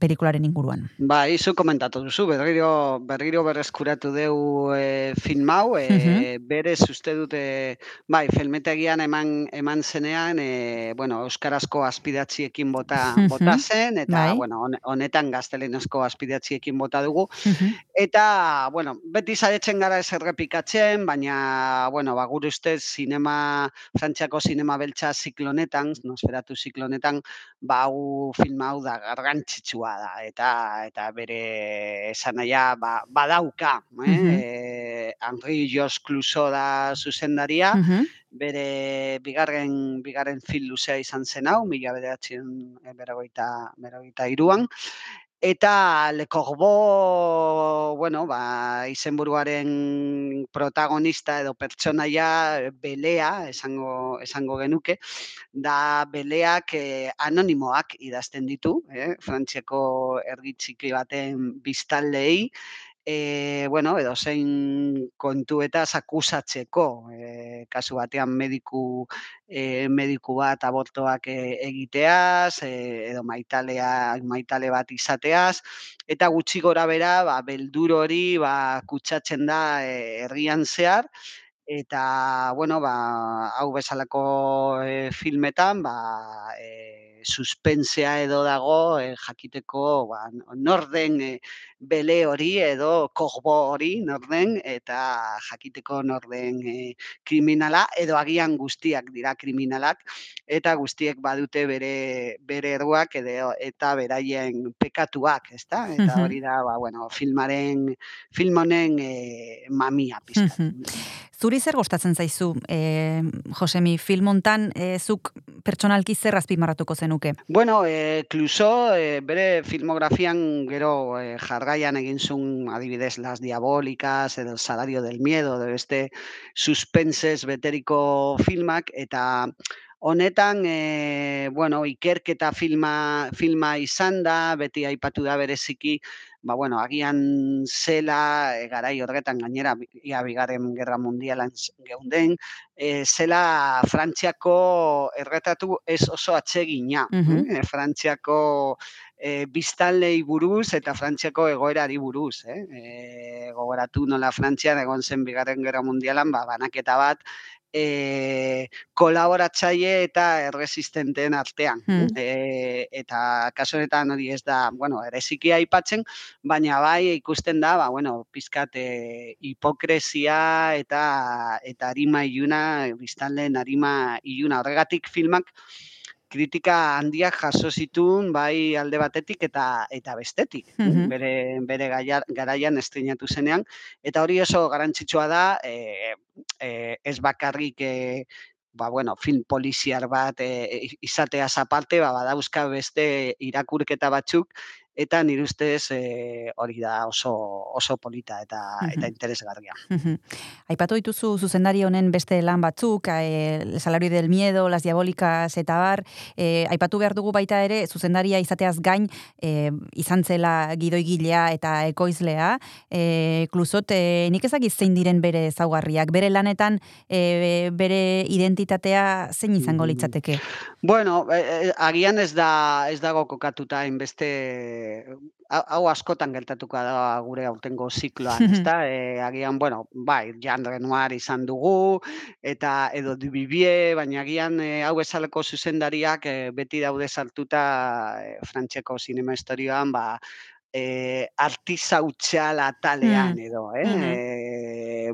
pelikularen inguruan. Ba, izu komentatu duzu, berriro, berriro berreskuratu deu e, film hau, e, Mhm. Berez uste dute, bai, filmetegian eman, eman zenean, e, bueno, euskarazko aspidatziekin bota, bota zen, eta, Bai. bueno, hone- honetan gaztelenezko aspidatziekin bota dugu, Eta, bueno, beti saiatzen gara ez errepikatzen, baina, bueno, ba, gure ustez, sinema, frantziako sinema beltza ziklonetan, nosferatu ziklonetan, ba, hau film hau da garrantzitsua da, eta eta bere esanahia ba, badauka, eh? Mhm. eh, Henri Jos Clouseau da zuzendaria, Mhm. bere bigarren bigarren film luzea izan zen hau, mila bederatzen berrogeita, berrogeita iruan, Eta Le Corbeau, bueno, ba, izenburuaren protagonista edo pertsonaia eh, belea, esango, esango genuke, da beleak eh, anonimoak idazten ditu, eh? frantziako ergi txiki baten biztaldei, e, bueno, edo zein kontu eta akusatzeko. E, kasu batean mediku, e, mediku bat abortoak e, egiteaz, e, edo maitalea, maitale bat izateaz, eta gutxi gora bera, ba, beldur hori ba, kutsatzen da herrian zehar, eta, bueno, ba, hau bezalako e, filmetan, ba, e, suspensea edo dago e, jakiteko ba, norden e, bele hori edo kogbo hori norden eta jakiteko norden e, kriminala edo agian guztiak dira kriminalak eta guztiek badute bere bere erruak edo eta beraien pekatuak, ezta? Eta hori da, ba, bueno, filmaren film honen e, mamia pizka. Zuri zer gustatzen zaizu, e, Josemi, film hontan e, zuk pertsonalki zer azpimarratuko zenuke? Bueno, e, Cluso, e, bere filmografian gero e, jarraian egin zuen adibidez las diabólicas edo salario del miedo, de beste suspenses beteriko filmak, eta honetan, e, bueno, ikerketa filma, filma izan da, beti aipatu da bereziki, ba, bueno, agian zela, e, garai horretan gainera, ia bigarren gerra mundialan geunden, e, zela Frantziako erretatu ez oso atsegina. Mm e, Frantziako e, biztanlei buruz eta Frantziako egoerari buruz. Eh? E, gogoratu nola Frantzian egon zen bigarren gerra mundialan, ba, banaketa bat, e, kolaboratzaile eta erresistenteen artean. Hmm. E, eta kaso honetan hori ez da, bueno, ereziki aipatzen, baina bai ikusten da, ba, bueno, pizkat e, hipokresia eta eta arima iluna, biztanleen arima iluna. Horregatik filmak, kritika handiak jaso zituen bai alde batetik eta eta bestetik. Mm bere bere garaian estrenatu zenean. Eta hori oso garrantzitsua da e, e, ez bakarrik e, ba, bueno, film poliziar bat e, izateaz aparte, ba, badauzka beste irakurketa batzuk eta nire ustez e, hori da oso oso polita eta eta interesgarria. Aipatu dituzu zuzendari honen beste lan batzuk, e, el salario del miedo, las diabólicas eta bar, e, aipatu behar dugu baita ere zuzendaria izateaz gain e, izan zela gidoigilea eta ekoizlea, e, klusot, e, nik ezagiz zein diren bere zaugarriak, bere lanetan e, bere identitatea zein izango mm. litzateke? Bueno, e, agian ez da ez dago kokatuta inbeste hau askotan gertatuko da gure aurtengo zikloan, *laughs* ezta? E, agian, bueno, bai, Jean Renoir izan dugu, eta edo Dubibie, baina agian e, hau esaleko zuzendariak e, beti daude sartuta e, frantxeko sinema historioan, ba, e, artizautxala talean mm. edo, eh? e,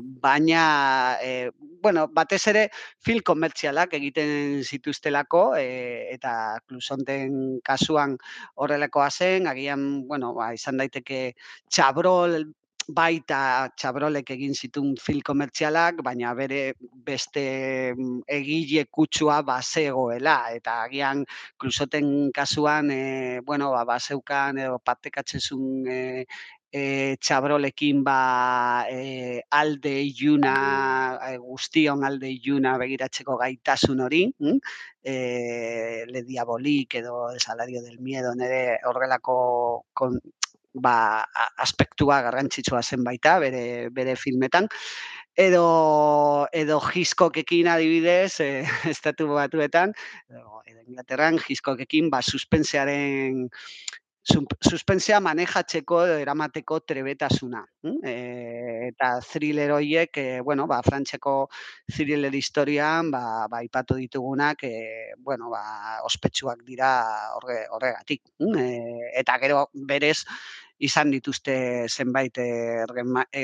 baina, e, bueno, batez ere fil komertzialak egiten zituztelako e, eta klusonten kasuan horrelakoa zen, agian, bueno, ba, izan daiteke txabrol baita txabrolek egin zitun fil komertzialak, baina bere beste mm, egile kutsua bazegoela, eta agian klusoten kasuan, e, bueno, ba, baseukan edo partekatzen zuen e, e, txabrolekin ba, e, alde iluna, e, guztion alde iluna begiratzeko gaitasun hori, e, le diabolik edo el salario del miedo, nire horrelako kon, ba, aspektua garrantzitsua zen baita bere, bere filmetan. Edo, edo jiskokekin adibidez, e, *laughs* estatu batuetan, edo, edo Inglaterran jiskokekin ba, suspensearen suspensea manejatzeko eramateko trebetasuna. E, eta thriller horiek, e, bueno, ba, frantzeko thriller historian, ba, ba, ipatu ditugunak, e, bueno, ba, ospetsuak dira horregatik. E, eta gero berez, izan dituzte zenbait eh,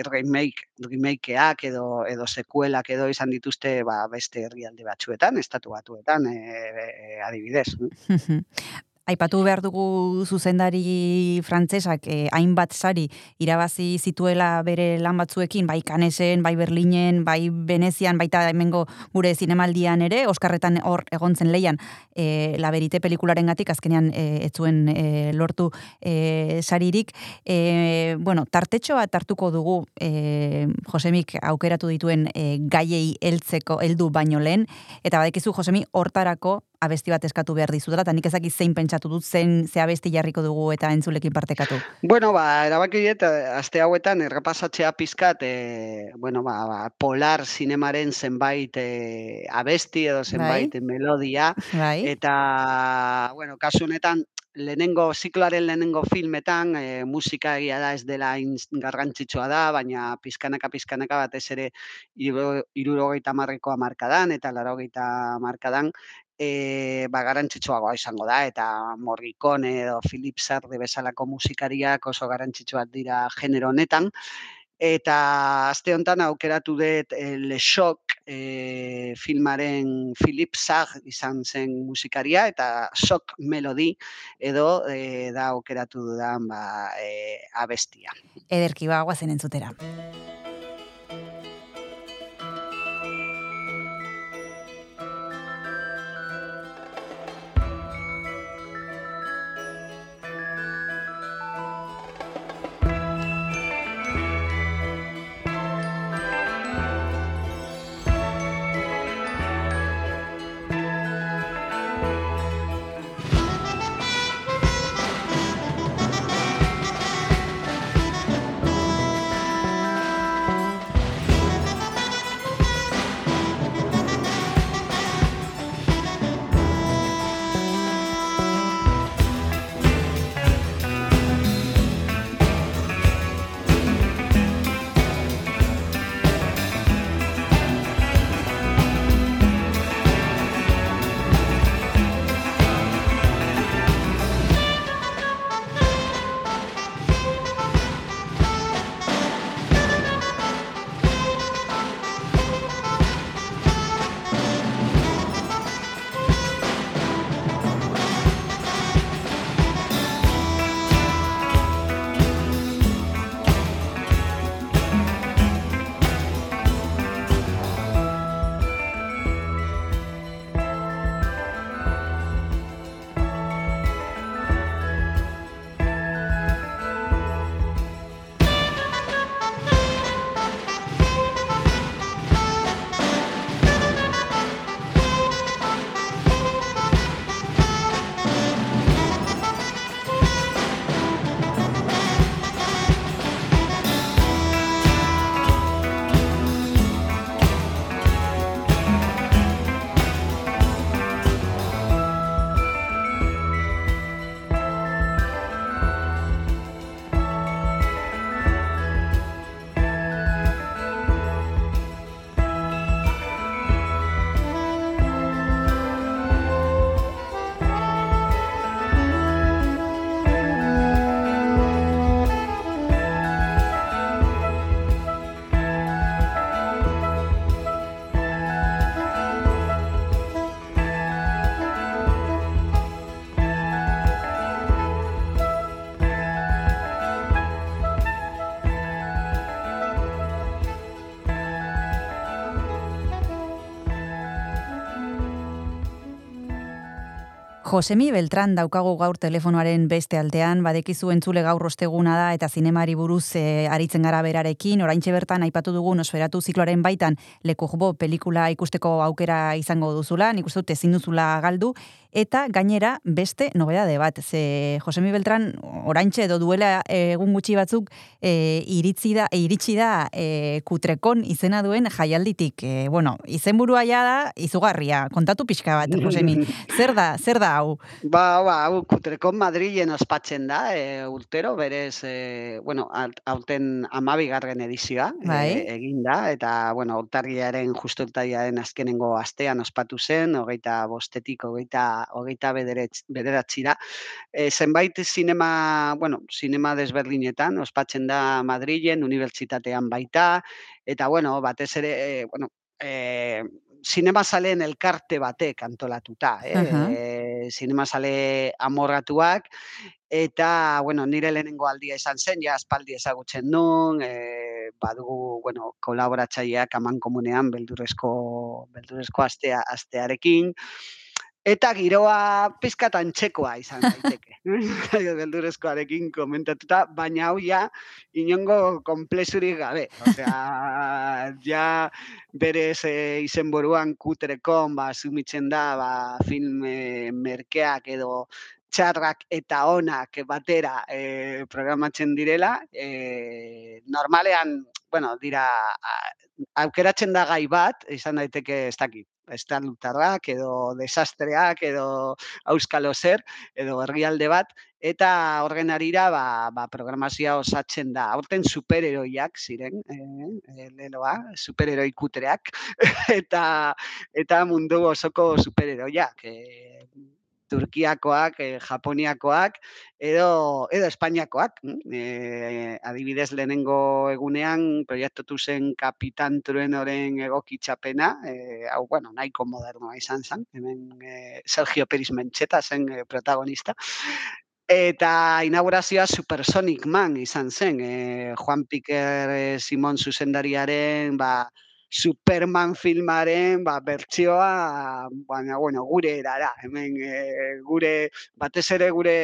remake, remakeak edo edo sekuelak edo izan dituzte ba, beste herrialde batzuetan, estatu batuetan, e, adibidez. *laughs* Aipatu behar dugu zuzendari frantsesak eh, hainbat sari irabazi zituela bere lan batzuekin, bai Kanesen, bai Berlinen, bai Venezian, baita hemengo gure zinemaldian ere, Oskarretan hor egontzen leian eh, La Verite pelikularen gatik, azkenean eh, ez zuen eh, lortu eh, saririk. Eh, bueno, tartetxoa tartuko dugu eh, Josemik aukeratu dituen eh, gaiei heltzeko heldu baino lehen, eta badekizu Josemi hortarako abesti bat eskatu behar dizutela, eta nik ezaki zein pentsatu dut, zein ze abesti jarriko dugu eta entzulekin partekatu. Bueno, ba, erabaki diet, aste hauetan errepasatzea pizkat, e, bueno, ba, ba, polar zinemaren zenbait e, abesti edo zenbait melodia, Bai. eta, bueno, kasu honetan, lehenengo, zikloaren lehenengo filmetan, e, musika egia da ez dela garrantzitsua da, baina pizkanaka pizkanaka batez ere hirurogeita hamarreko hamarkadan eta laurogeita hamarkadan e, ba, garrantzitsuagoa izango da, eta Morricone edo Philip Sarde bezalako musikariak oso garrantzitsuak dira genero honetan. Eta aste honetan aukeratu dut e, Le Shock e, filmaren Philip Sarr izan zen musikaria, eta Shock Melody edo e, da aukeratu dudan ba, e, abestia. Ederki ba, guazen entzutera. Josemi Beltran daukagu gaur telefonoaren beste aldean, badekizu entzule gaur osteguna da eta zinemari buruz e, aritzen gara berarekin, oraintxe bertan aipatu dugu nosferatu zikloaren baitan lekujbo pelikula ikusteko aukera izango duzula, nik uste dut ezin duzula galdu, eta gainera beste nobedade bat, ze Josemi Beltran oraintxe edo duela egun gutxi batzuk e, iritsi da, iritsi da e, kutrekon izena duen jaialditik. E, bueno, izenburua ja da izugarria, kontatu pixka bat, Josemi. Zer da, zer da hau? Ba, ba, hau Kutrekon Madrilen ospatzen da, e, urtero, berez, e, bueno, aurten amabigarren edizioa Bai. e, egin da, eta, bueno, urtarriaren, justu urtarriaren azkenengo astean ospatu zen, hogeita bostetik, hogeita, hogeita bederetz, bederatzira. E, zenbait zinema, bueno, zinema desberdinetan, ospatzen da Madrilen, unibertsitatean baita, eta, bueno, batez ere, e, bueno, e, zinema zaleen elkarte batek antolatuta, eh? Aha. E, e, zinemasale amorratuak, eta, bueno, nire lehenengo aldia izan zen, ja, aspaldi ezagutzen nun, e, badugu, bueno, kolaboratzaileak aman komunean, beldurrezko, beldurrezko astea, astearekin, Eta giroa pizkat antxekoa izan daiteke. *laughs* Beldurezkoarekin komentatuta, baina hau ja inongo komplezurik gabe. Osea, *laughs* ja berez e, izenburuan kutrekon, ba, sumitzen da, ba, film e, merkeak edo txarrak eta onak batera e, programatzen direla. E, normalean, bueno, dira, aukeratzen da gai bat, izan daiteke ez dakit, estalutarrak edo desastreak edo auskalo zer edo herrialde bat eta horren arira ba, ba programazioa osatzen da. Horten superheroiak ziren, eh, eh leloa, superheroi kutreak *laughs* eta eta mundu osoko superheroiak, eh, Turkiakoak, e, Japoniakoak edo edo Espainiakoak. E, adibidez lehenengo egunean proiektutu zen Kapitan Truenoren egokitxapena, e, hau bueno, nahiko modernoa izan zen, hemen e, Sergio Peris Mencheta zen e, protagonista. Eta inaugurazioa Supersonic Man izan zen, e, Juan Piquer e, Simon zuzendariaren, ba, Superman filmaren ba, bertsioa, baina, bueno, gure erara, hemen e, gure, batez ere gure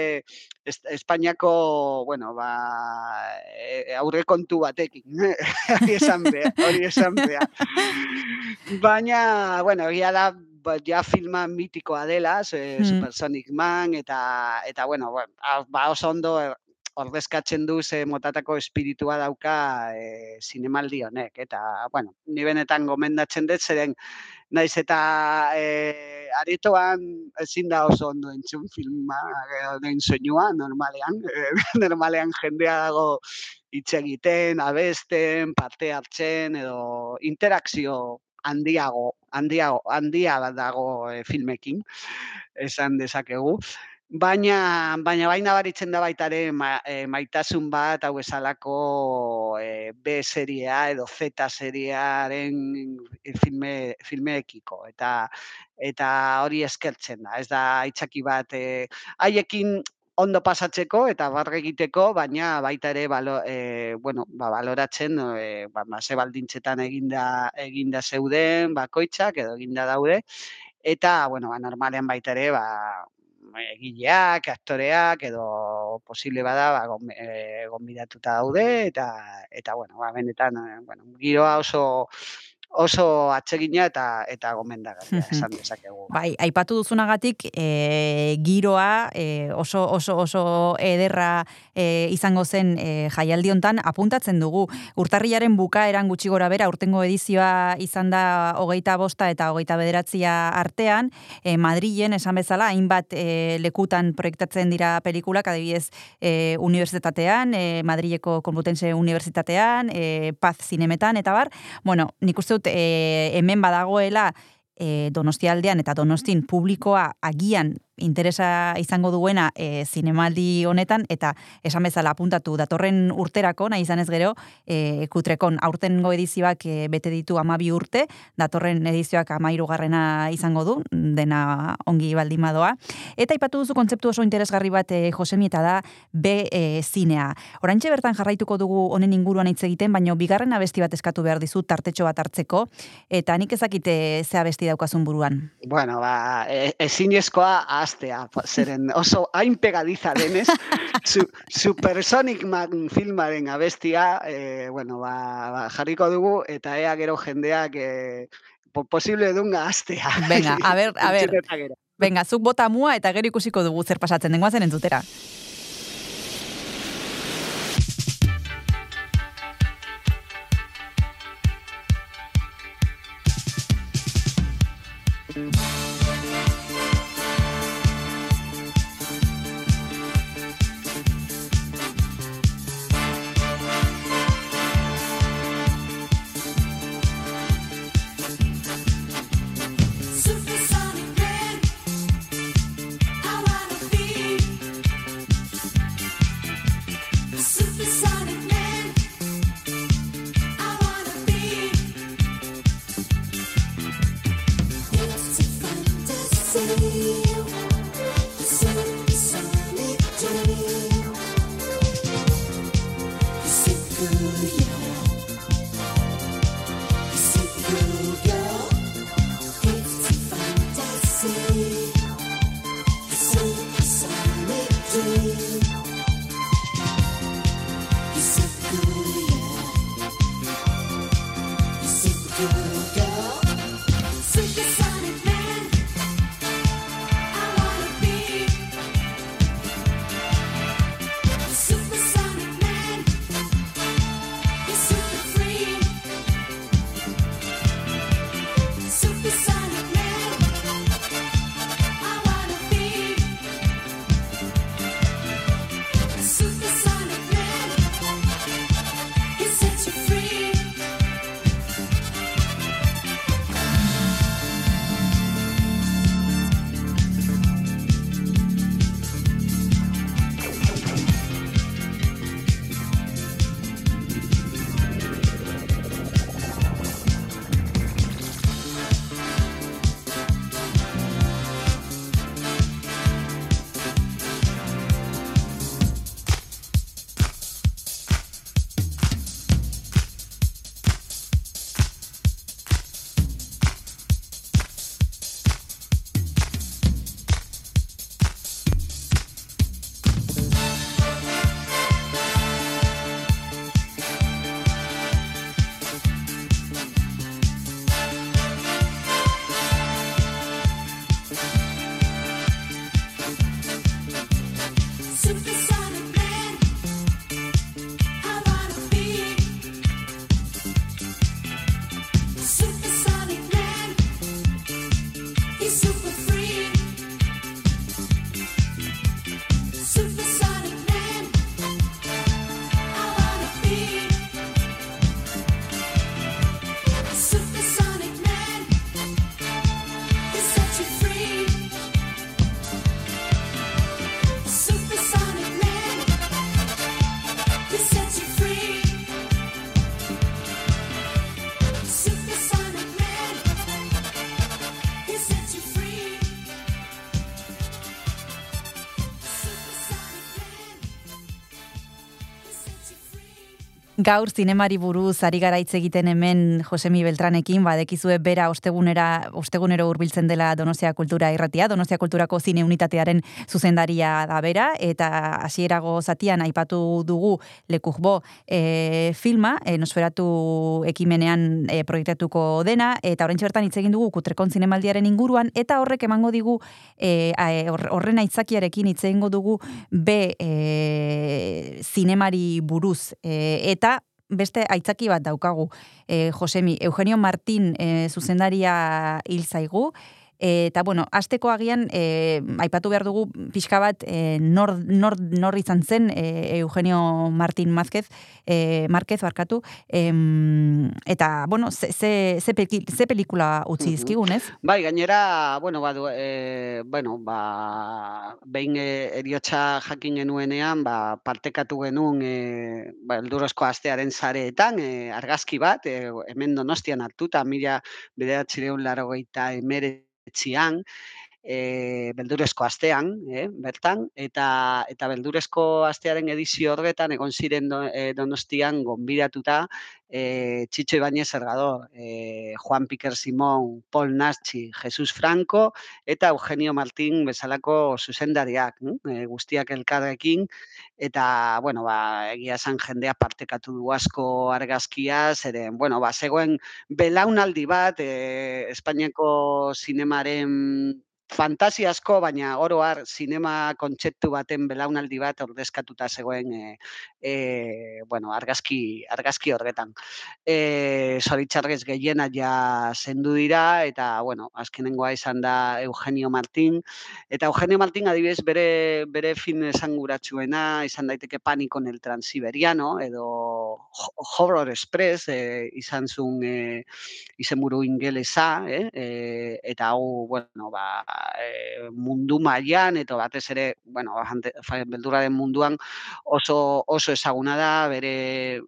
Espainiako, bueno, ba, e, aurre kontu batekin, *laughs* hori esan beha, hori esan beha. Baina, bueno, egia da, ba, ja filma mitikoa dela, mm. Supersonic Man, eta, eta bueno, ba, oso ondo ordezkatzen du ze motatako espiritua dauka e, zinemaldi honek. Eta, bueno, ni benetan gomendatzen dut, zeren naiz eta e, aretoan ezin da oso ondo entzun filma, den soinua, normalean, e, *laughs* normalean jendea dago hitz egiten, abesten, parte hartzen, edo interakzio handiago, handiago, handia dago e, filmekin, esan dezakegu. Baina, baina baina baritzen da baita ere ma, e, maitasun bat hau esalako e, B seriea edo Z seriearen filme, filmeekiko. Eta, eta hori eskertzen da. Ez da aitzaki bat e, haiekin ondo pasatzeko eta barre egiteko, baina baita ere balo, e, bueno, ba, baloratzen e, ba, ba, ze baldintzetan eginda, eginda zeuden bakoitzak edo eginda daude. Eta, bueno, ba, normalean baita ere, ba, egileak, aktoreak edo posible bada ba gonbidatuta daude eta eta bueno, ba benetan eh, bueno, giroa oso oso atsegina eta eta gomendagarria *laughs* esan dezakegu. Bai, aipatu duzunagatik e, giroa e, oso oso oso ederra e, izango zen e, jaialdi hontan apuntatzen dugu. Urtarrilaren bukaeran gutxi gora bera urtengo edizioa izan da hogeita bosta eta hogeita bederatzia artean, e, Madrilen esan bezala hainbat e, lekutan proiektatzen dira pelikulak, adibidez e, unibertsitatean, e, Madrileko Konputense Unibertsitatean, e, Paz Zinemetan, eta bar, bueno, nik uste dut e, hemen badagoela e, donostialdean eta donostin publikoa agian interesa izango duena e, zinemaldi honetan, eta esan bezala apuntatu datorren urterako, nahi izan ez gero, e, kutrekon aurtengo edizioak e, bete ditu amabi urte, datorren edizioak amairu garrena izango du, dena ongi baldimadoa. Eta ipatu duzu kontzeptu oso interesgarri bat e, Josemi eta da B e, zinea. Orantxe bertan jarraituko dugu honen inguruan hitz egiten, baina bigarren abesti bat eskatu behar dizu tartetxo bat hartzeko, eta nik ezakite ze abesti daukazun buruan. Bueno, ba, e, ezin astea, zeren oso hain pegadiza denez, su, Supersonic Man filmaren abestia, e, bueno, ba, ba, jarriko dugu, eta ea gero jendeak e, posible dunga astea. Venga, a ver, a *laughs* ver. Venga, zuk bota mua eta gero ikusiko dugu zer pasatzen dengoa zen Gaur zinemari buruz ari gara hitz egiten hemen Josemi Beltranekin, badekizue bera ostegunera ostegunero hurbiltzen dela Donostia Kultura Irratia, Donostia Kulturako zine unitatearen zuzendaria da bera eta hasierago zatian aipatu dugu Lekujbo e, filma, e, nosferatu ekimenean e, proiektatuko dena eta oraintxe bertan hitz egin dugu Kutrekon zinemaldiaren inguruan eta horrek emango digu e, e, hor- horren aitzakiarekin hitz egingo dugu B e, zinemari buruz. E, eta beste aitzaki bat daukagu. E, Josemi, Eugenio Martín e, zuzendaria hil zaigu, eta bueno, asteko agian e, aipatu behar dugu pixka bat e, nor, nor, nor izan zen e, Eugenio Martín Mázquez, e, Márquez barkatu, em, eta bueno, ze, ze, ze, peki- ze pelikula utzi dizkigun, ez? Bai, gainera, bueno, badu, e, bueno, ba, behin e, eriotxa jakin genuenean, ba, partekatu genuen e, ba, eldurozko astearen zareetan, e, argazki bat, e, hemen donostian hartuta, mila bederatzireun laro geita 西安。E, beldurezko astean, eh, bertan, eta, eta beldurezko astearen edizio horretan egon ziren do, e, donostian gonbidatuta e, Txitxo Ibañez Ergador, e, Juan Piquer Simón, Paul Naschi, Jesus Franco eta Eugenio Martín bezalako zuzendariak, e, guztiak elkarrekin, eta, bueno, ba, egia esan jendea partekatu du asko argazkia, zeren, bueno, ba, zegoen belaunaldi bat, e, Espainiako zinemaren fantasiasko, baina oro har sinema kontzeptu baten belaunaldi bat ordezkatuta zegoen e, e, bueno, argazki, argazki horretan. E, Zoritxarrez gehiena ja zendu dira, eta, bueno, azkenengoa izan da Eugenio Martín. Eta Eugenio Martín adibidez bere, bere fin esanguratsuena izan daiteke Pánico en el Transiberiano, edo Ho- Horror Express e, izan zuen e, izenburu ingelesa, eh? E, eta hau, bueno, ba, e, mundu mailan eta batez ere, bueno, fa- beldurraren munduan oso oso ezaguna da, bere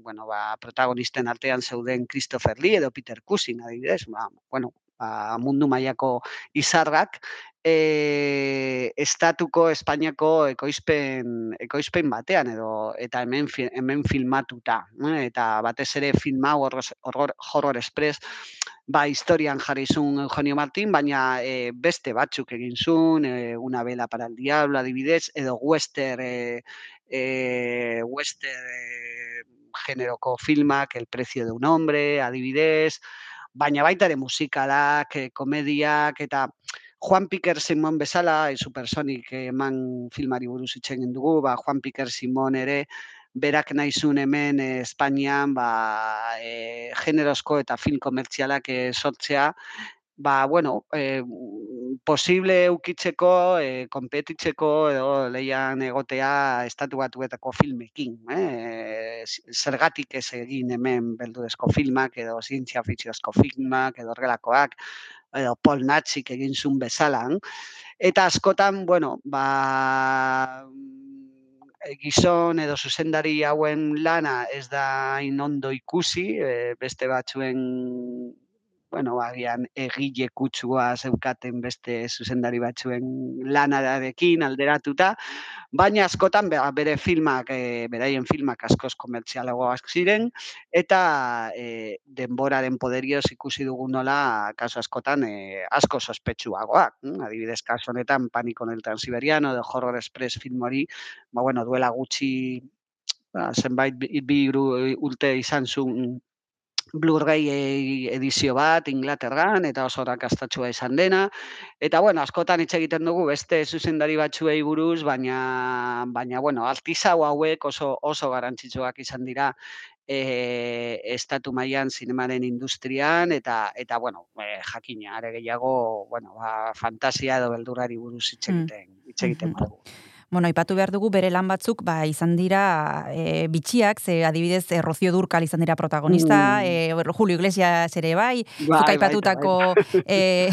bueno, ba, protagonisten artean zeuden Christopher Lee edo Peter Cushing, adibidez, ba, bueno, ba, mundu mailako izarrak, e, estatuko Espainiako ekoizpen, ekoizpen batean edo eta hemen hemen filmatuta, eh, eta batez ere film hau horror, horror, express ba, historian jarri zuen Eugenio Martín, baina e, beste batzuk egin zuen, e, Una vela para el diablo, adibidez, edo western, e, e, western, e, generoko filmak, El precio de un hombre, adibidez, baina baita ere musikalak, eh, komediak, eta Juan Piker Simon bezala, e, Supersonic eman filmari buruz hitz egin dugu, ba, Juan Piker Simon ere, berak naizun hemen eh, Espainian ba, e, generosko eta film komertzialak eh, sortzea, ba, bueno, e, posible eukitzeko, e, konpetitzeko edo leian egotea estatu batuetako filmekin. Eh? Zergatik ez egin hemen beldurezko filmak edo zientzia fikziozko filmak edo horrelakoak edo Paul Natzik egin zuen bezalan. Eta askotan, bueno, ba, e, gizon edo zuzendari hauen lana ez da hain ondo ikusi, e, beste batzuen bueno, agian egile kutsua zeukaten beste zuzendari batzuen lanadarekin alderatuta, baina askotan be- bere filmak, e, beraien filmak askoz komertzialagoak ziren, eta e, denboraren poderioz ikusi dugu nola kasu askotan e, asko sospetsuagoak. hm? Adibidez, kasu honetan Pánico en el Transiberiano, de Horror Express film hori, ba, bueno, duela gutxi ba, zenbait bi, bi hiru urte izan zuen Blu-ray e- edizio bat Inglaterran eta oso rakastatsua izan dena. Eta bueno, askotan hitz egiten dugu beste zuzendari batzuei buruz, baina baina bueno, artisau hauek oso oso garrantzitsuak izan dira e, estatu mailan zinemaren industrian eta eta bueno, e, jakina are gehiago, bueno, ba, fantasia edo beldurrari buruz hitz Mm. egiten, hitz egiten Mhm. badugu. Bueno, aipatu behar dugu bere lan batzuk ba, izan dira e, bitxiak, ze adibidez e, Rocio Durkal izan dira protagonista, Mm. e, Julio Iglesias ere bai, Bai, baita, aipatutako *laughs* e,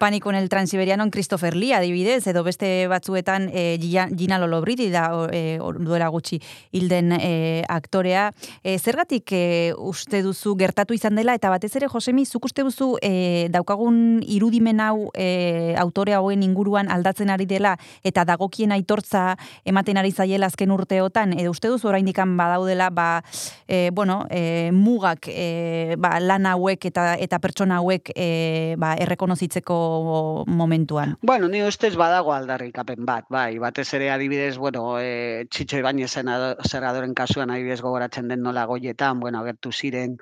Pánico en el Transiberianon Christopher Lee adibidez, edo beste batzuetan e, Gina Lollobrigida da e, duela gutxi hilden e, aktorea. E, zergatik e, uste duzu gertatu izan dela, eta batez ere, Josemi, zuk uste duzu e, daukagun irudimen hau e, autore hauen inguruan aldatzen ari dela, eta dagokien aitortza ematen ari zaiela azken urteotan, edo uste duzu oraindikan badaudela, ba, e, bueno, e, mugak e, ba, lan hauek eta eta pertsona hauek e, ba, errekonozitzeko momentuan. Bueno, ni ustez badago aldarrikapen bat, bai, batez ere adibidez, bueno, e, Txitxo Ibañez zergadoren kasuan adibidez gogoratzen den nola goietan, bueno, agertu ziren,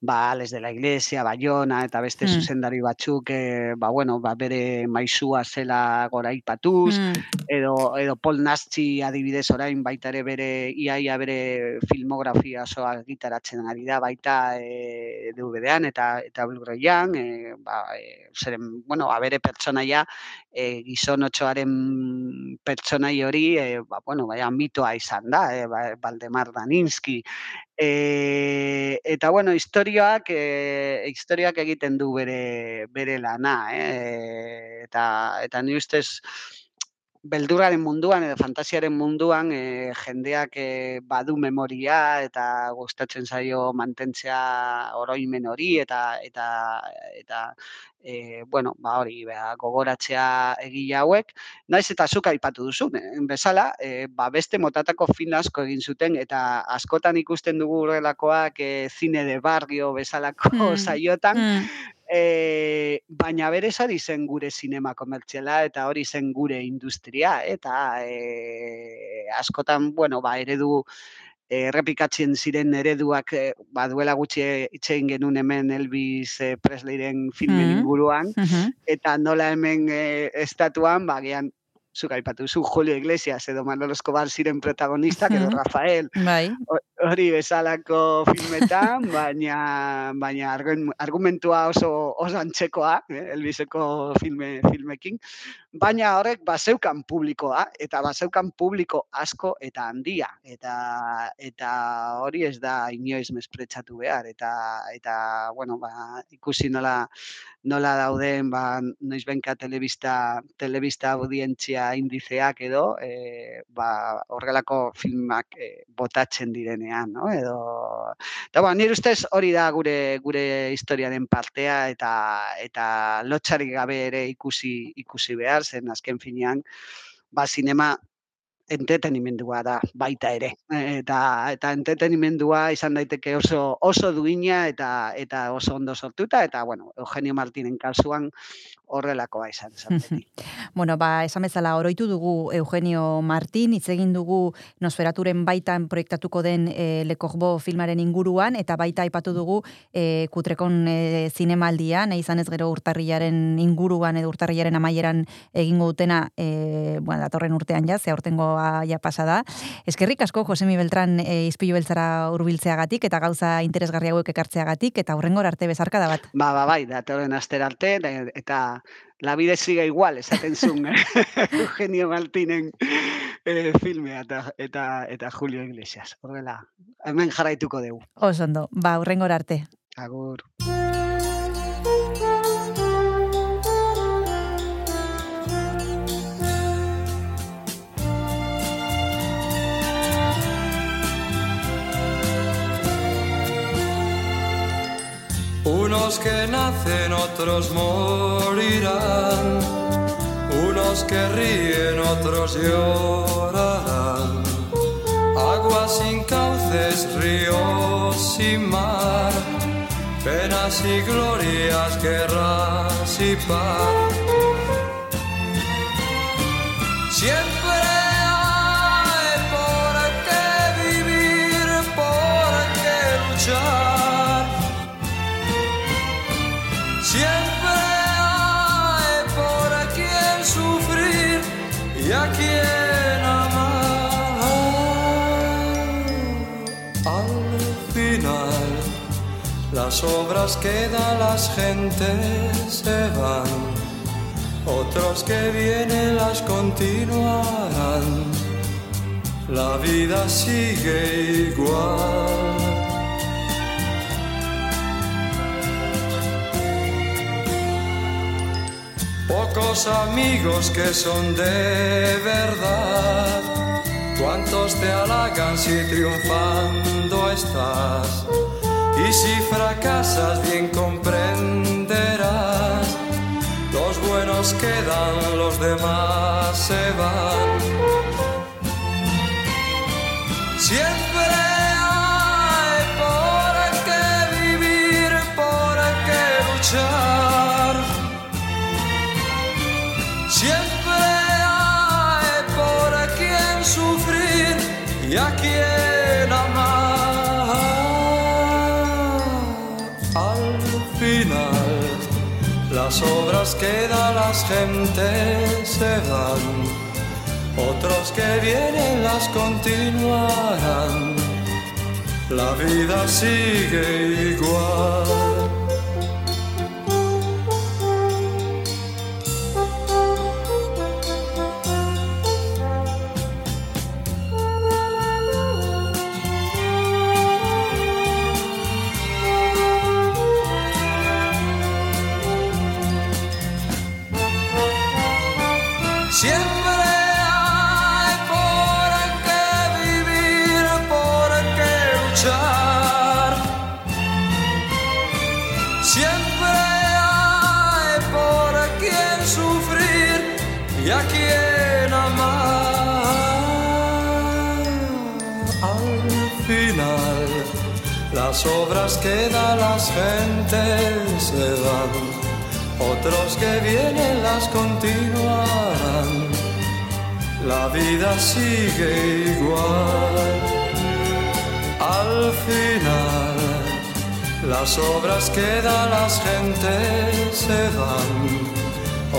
ba, Ales de la Iglesia, Bayona, eta beste Mm. zuzendari batzuk, e, ba, bueno, ba, bere maizua zela goraipatuz, Mm. edo, edo Paul Nastzi adibidez orain baita ere bere iaia bere filmografia osoa gitaratzen ari da baita e, DVD-an eta eta Blu-rayan, e, ba, e, zeren, bueno, ba, bere pertsonaia e, gizon otxoaren pertsonai hori, e, ba, bueno, baina mitoa izan da, e, ba, Valdemar Daninski. E, eta bueno, historioak e, historioak egiten du bere bere lana, eh? eta eta ni ustez beldurraren munduan edo fantasiaren munduan e, jendeak e, badu memoria eta gustatzen zaio mantentzea oroimen hori eta eta eta e, bueno, ba hori, ba, gogoratzea egile hauek, naiz eta zuk aipatu duzun, eh, bezala, e, ba beste motatako film asko egin zuten eta askotan ikusten dugu horrelakoak e, zine de barrio bezalako *laughs* Mm. saiotan, Mm. E, baina berez hori zen gure sinema komertziala eta hori zen gure industria eta e, askotan, bueno, ba, eredu errepikatzen ziren ereduak e, ba, duela gutxi eh, hitz egin genuen hemen Elvis eh, Presleyren filmen Mm. inguruan Mhm. eta nola hemen estatuan, ba, gian, zuk aipatu duzu Julio Iglesias edo Manolo Escobar ziren protagonistak edo. Rafael Bai. Ho- hori bezalako filmetan, *laughs* baina baina argumentua oso oso antzekoa, eh, Elviseko filme filmekin, baina horrek bazeukan publikoa eta bazeukan publiko asko eta handia eta eta hori ez da inoiz mespretsatu behar eta eta bueno, ba, ikusi nola nola dauden ba noizbenka telebista telebista audientzia indizeak edo eh, ba, horrelako filmak eh, botatzen direnean, no? Edo eta ba, nire ustez hori da gure gure historiaren partea eta eta lotxarik gabe ere ikusi ikusi behar zen azken finean ba sinema entretenimendua da baita ere. Eta eta entretenimendua izan daiteke oso oso duina eta eta oso ondo sortuta eta bueno, Eugenio Martinen kasuan horrelakoa izan zen. *laughs* Bueno, ba, esan bezala oroitu dugu Eugenio Martin, hitz egin dugu Nosferaturen baitan proiektatuko den e, Le Corbeau filmaren inguruan, eta baita aipatu dugu e, kutrekon e, zinemaldia, nahi izan ez gero urtarrilaren inguruan edo urtarrilaren amaieran egingo dutena, e, bueno, datorren urtean ja, ze aurtengoa ja pasada. Eskerrik asko, Josemi Beltran e, izpilu beltzara urbiltzeagatik, eta gauza interesgarri hauek ekartzeagatik, eta hurrengor arte bezarka da bat. Ba, ba, bai, datorren astera arte, eta la vida siga igual, esaten zuen *laughs* Eugenio Martinen eh, filmea eta, eta, eta Julio Iglesias. Horrela, hemen jarraituko dugu. Oso ondo, ba, hurrengor arte. Agur. Unos que nacen, otros morirán. Unos que ríen, otros llorarán. Aguas sin cauces, ríos sin mar. Penas y glorias, guerras y paz. Siempre las obras quedan, las gentes se van. Otros que vienen las continuarán. La vida sigue igual. Pocos amigos que son de verdad. Cuántos te halagan si triunfando estás. Y si fracasas bien comprenderás. Los buenos quedan, los demás se van. Siempre las gentes se van. Otros que vienen las continuarán. La vida sigue igual. Obras quedan, las gentes se van. Otros que vienen las continuarán. La vida sigue igual. Al final, las obras quedan, las gentes se van.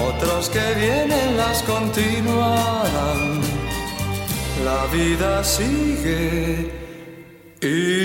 Otros que vienen las continuarán. La vida sigue igual.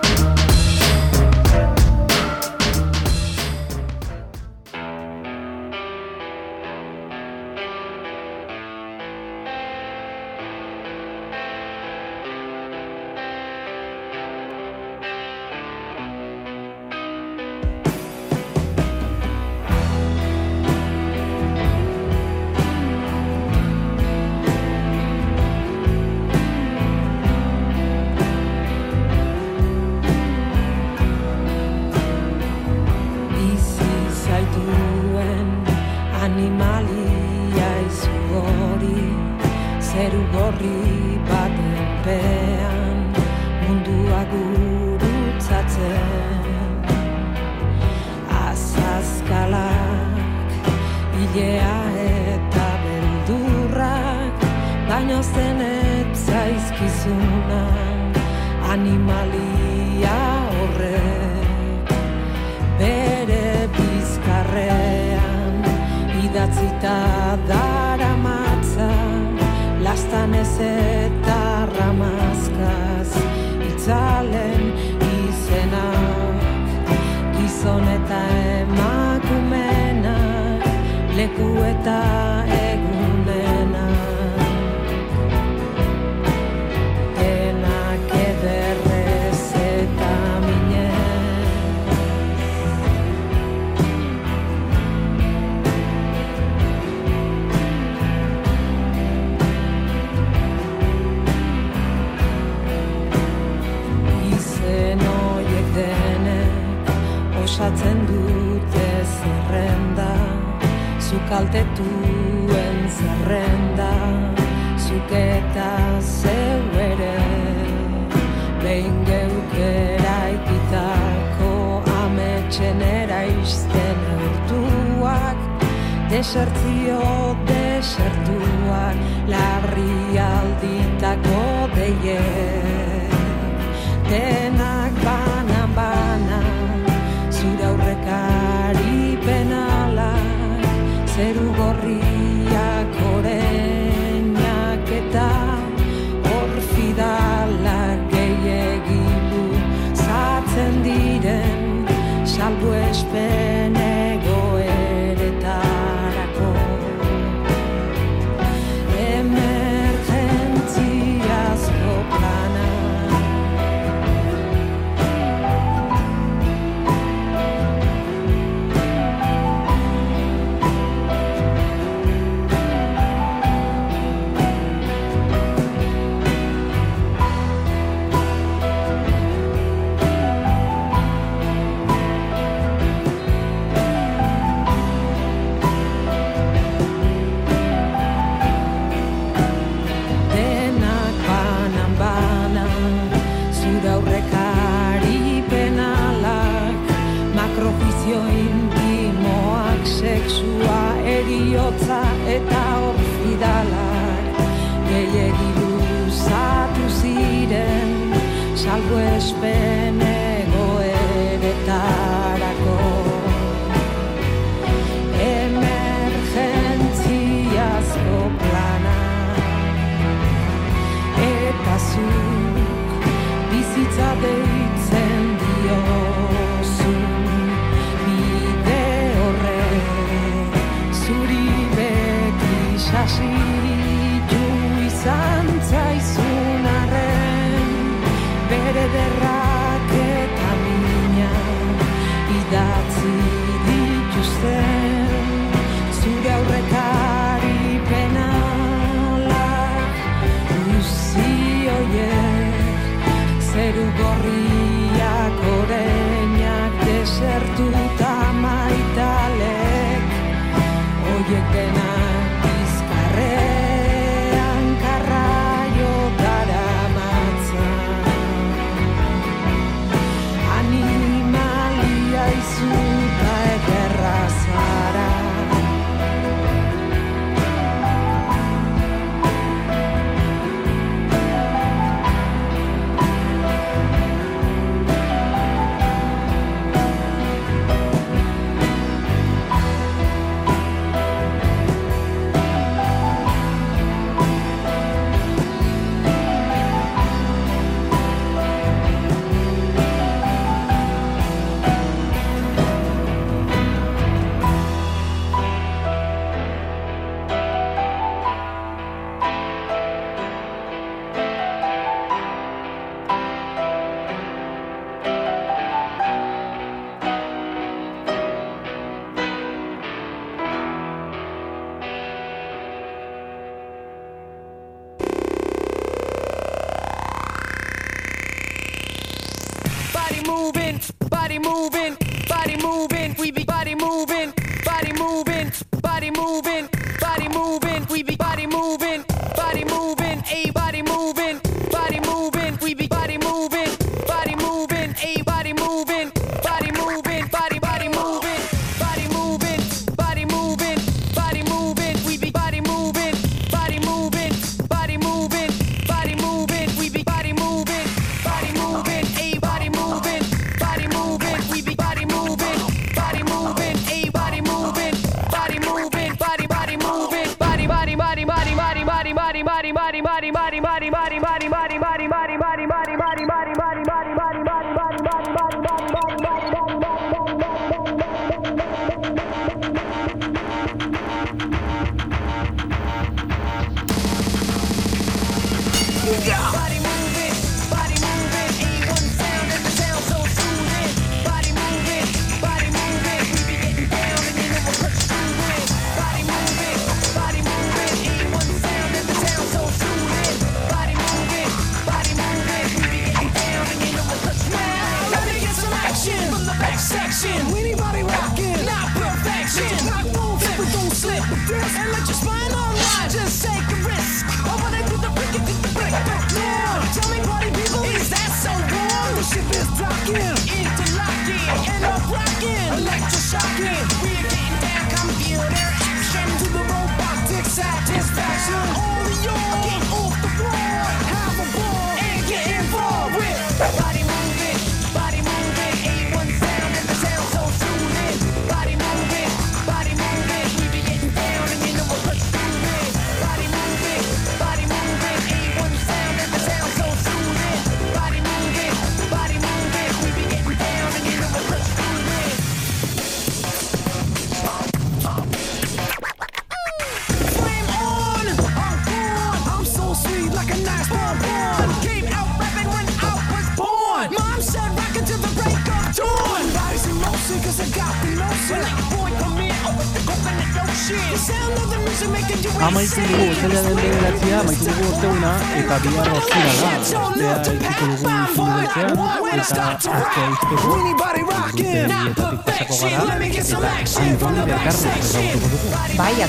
Zeru gorriak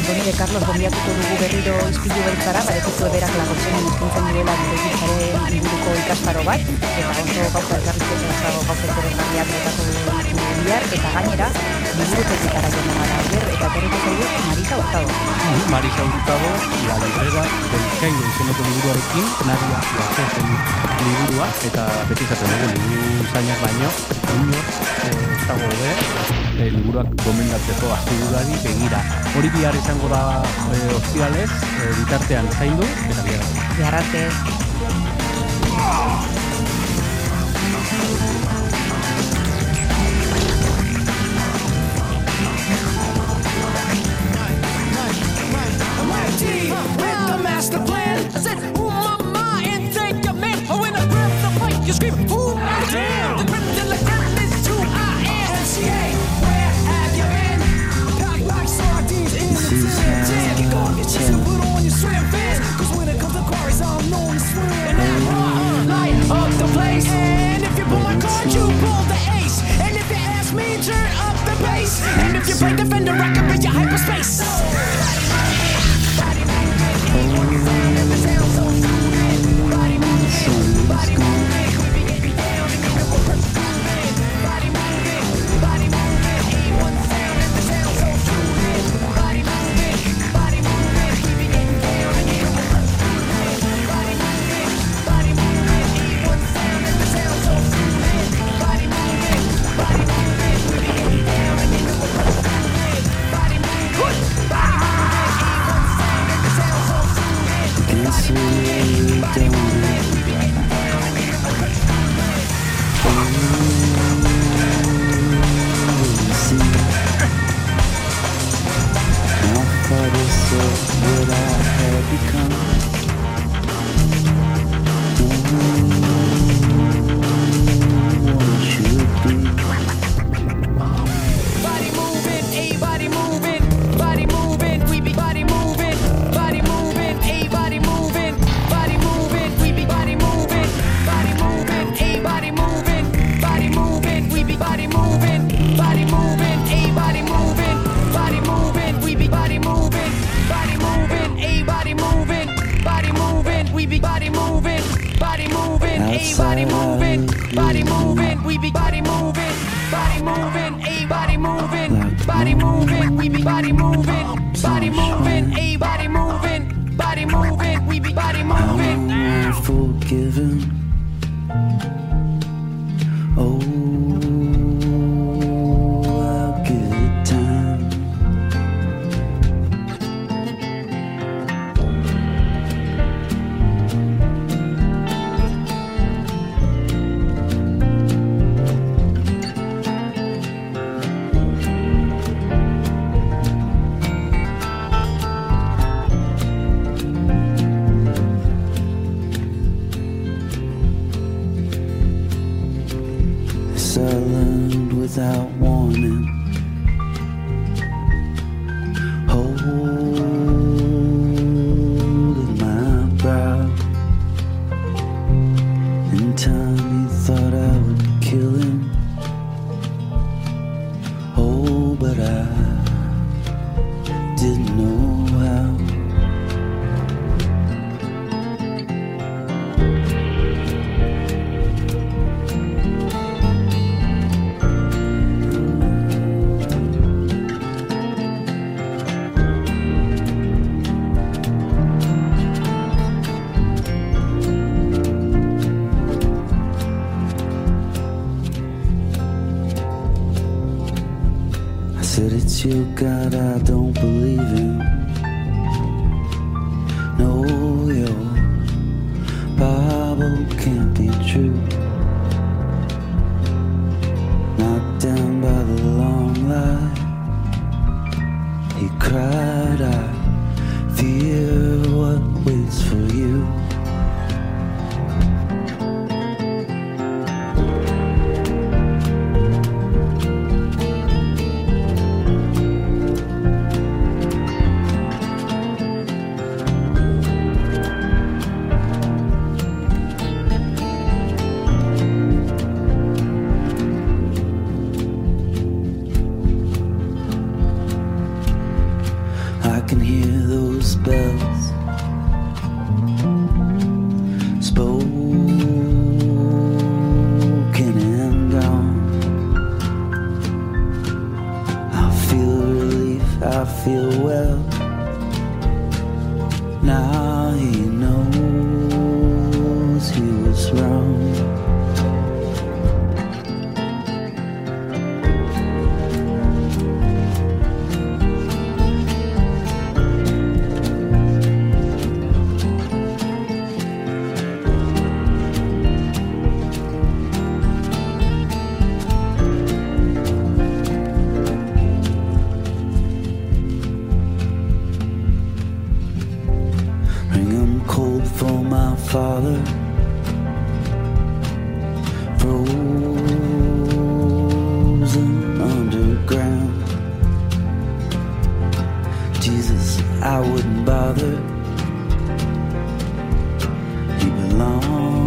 Antoni de Carlos gombiatuko dugu berriro izpilu bertzara, badekizu eberak lagotzen eskintzen direla bidegitzaren inguruko ikastaro bat, eta oso gauza elkarrizketa dago gauza elkarrizketariak betatu ditu bihar, eta gainera, liburutegitara joan gara ber, eta torriko zaigu Marisa Hurtado. Bai, Marisa Hurtado, la librera del Cairo izeneko liburuarekin, Nadia Bajerten liburua, eta beti zaten dugu liburu zainak baino, inor, eh, ez dago ber, e, liburuak gomendatzeko azidudari begira. Hori bihar izango da eh, e, ostiralez, e, eh, bitartean zaindu, eta bihar. Bihar arte. Jesus, I wouldn't bother. He belongs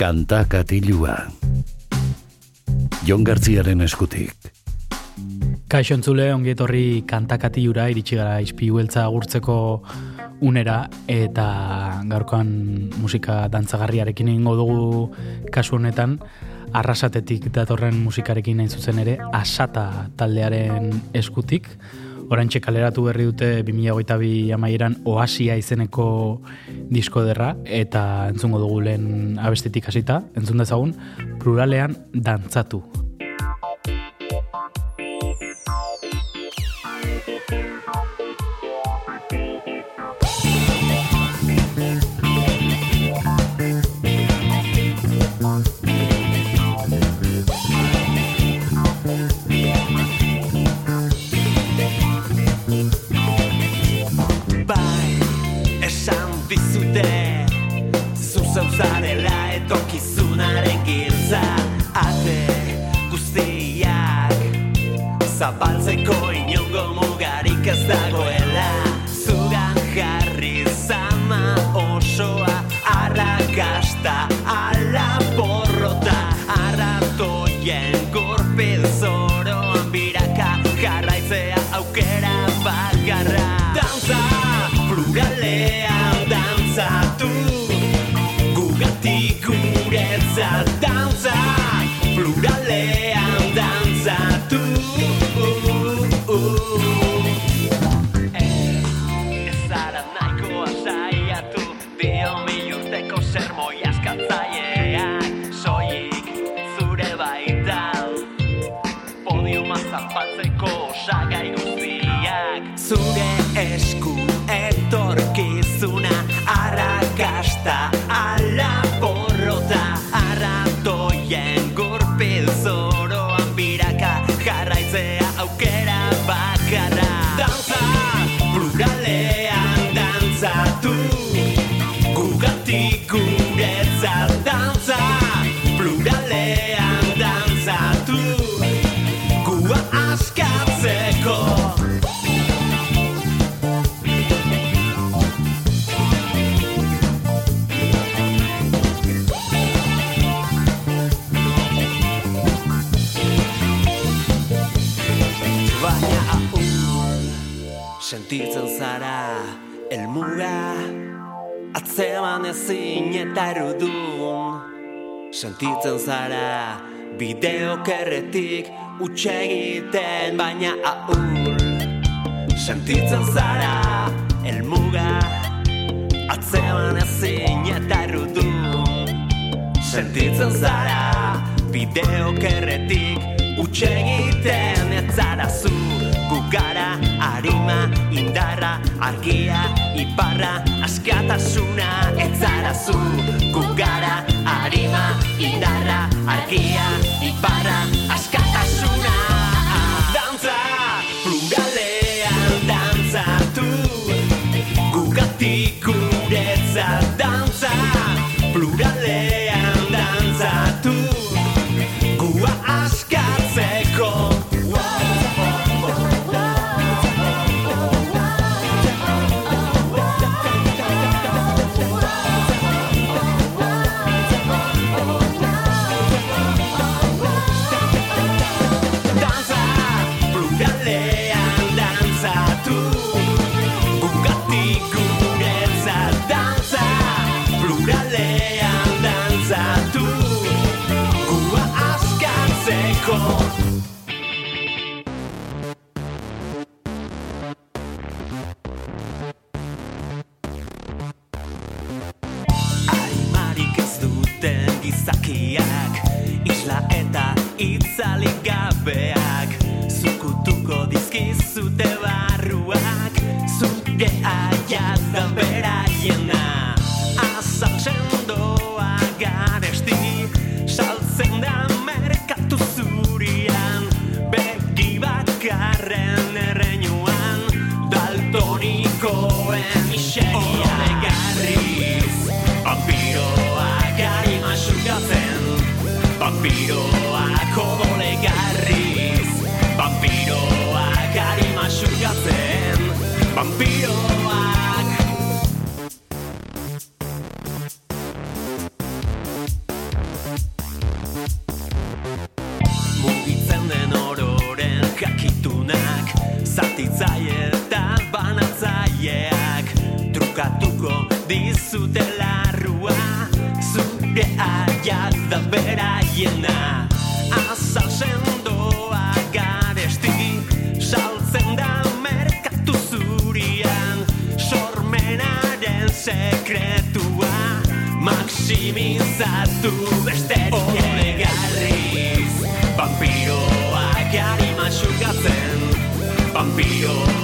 Kanta katilua. Jon Gartziaren eskutik. Kaixo entzule, ongi etorri kantakatiura iritsi gara izpilu beltza agurtzeko unera eta gaurkoan musika dantzagarriarekin egingo dugu kasu honetan arrasatetik datorren musikarekin nahi zuzen ere asata taldearen eskutik Orantxe kaleratu berri dute 2022 amaieran Oasia izeneko disko derra eta entzungo dugu lehen abestetik hasita, entzun dezagun, pluralean dantzatu. Sentitzen zara. Bideok erretik Utxegiten baina ahul Sentitzen zara Elmuga Atzeman ezin eta erudun Sentitzen zara Bideok erretik Utxegiten ez zara zu. Gugara, arima, indarra Argia, iparra, askatasuna Ez zara zu Gugara, arima, indarra Argia, iparra, askatasuna Maximizatu besterik Olegarriz Vampiroak arima xukatzen Vampiroak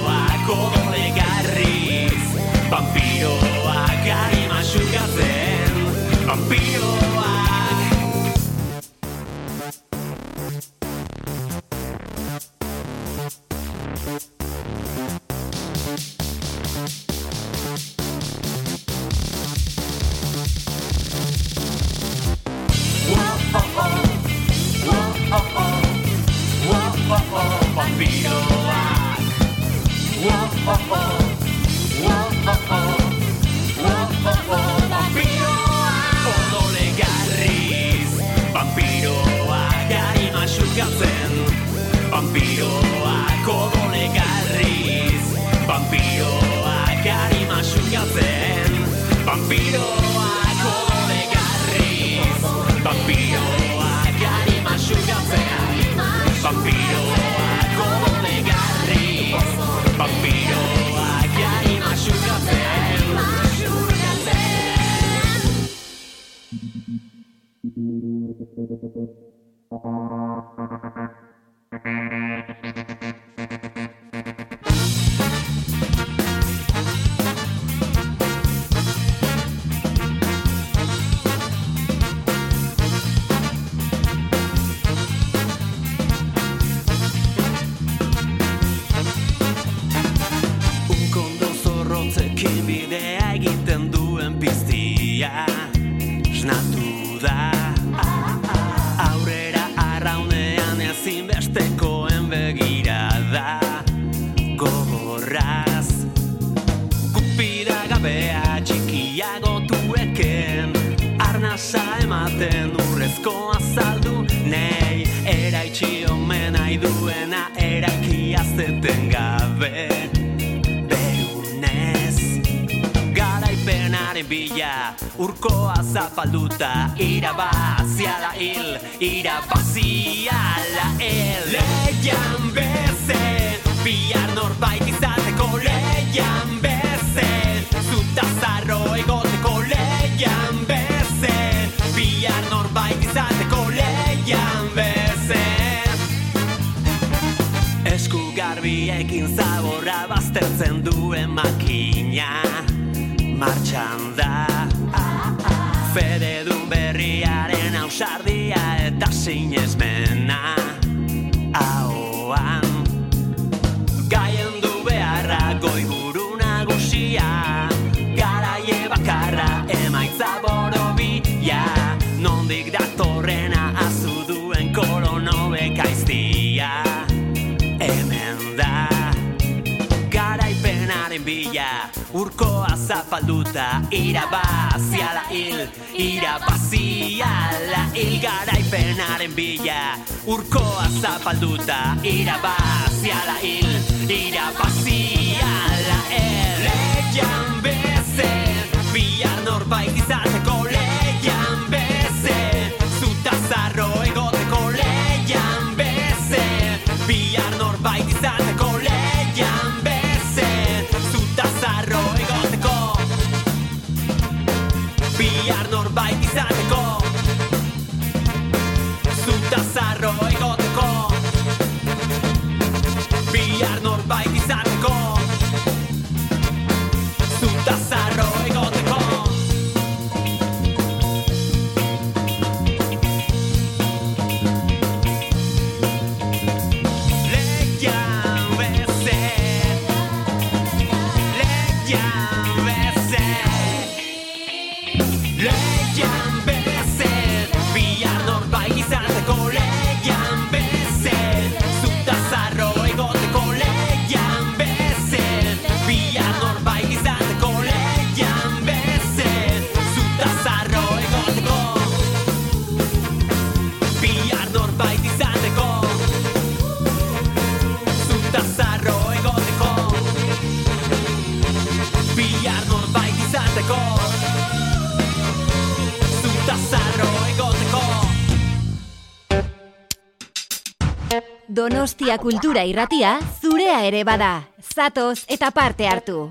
Donostia kultura irratia zurea ere bada. Zatoz eta parte hartu.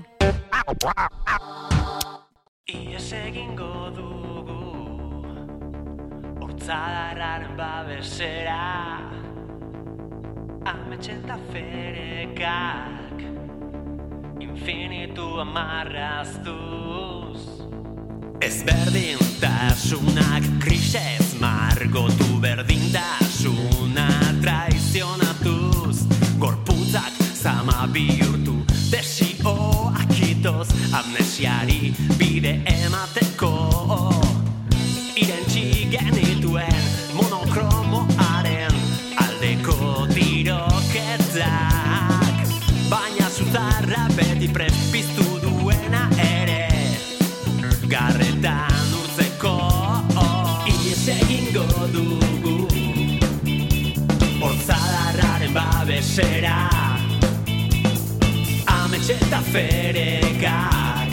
Ies egingo dugu Hortzadarraren babesera Ametxen da ferekak Infinitu amarraztuz Ezberdintasunak krisez margotu berdintasuna bihurtu. Desioak itoz Amnesiari bide emateko. Irentxi genituen monokromoaren aldeko tiroketak. Baina zutarra beti prespiztu ferekak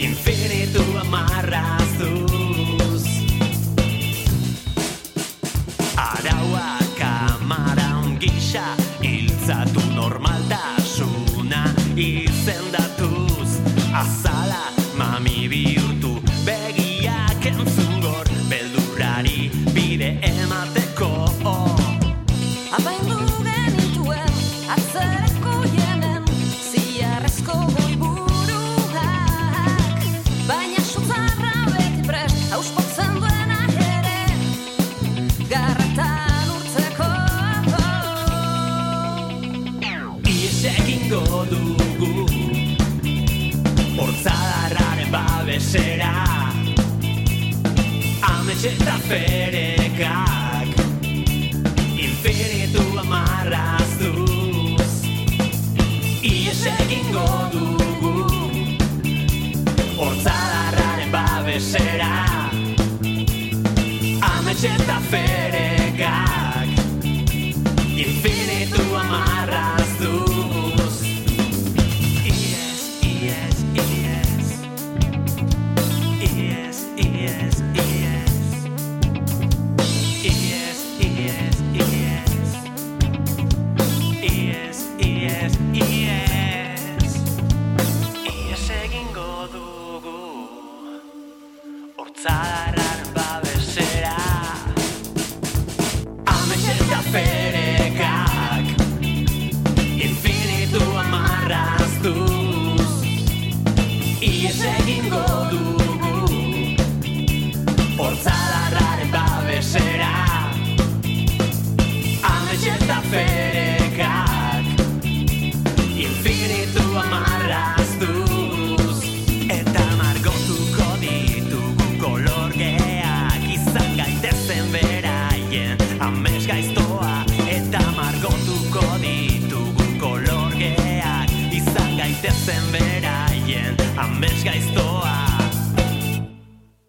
Infinitu amarraztuz Arauak amaraun gisa Iltzatu normaltasuna izendatuz Ametxeta ferekak Infinitu amarraztuz Ies egingo dugu. Hortzadarraren babesera Ametxeta ferekak Infinitu amarraztuz Ies egingo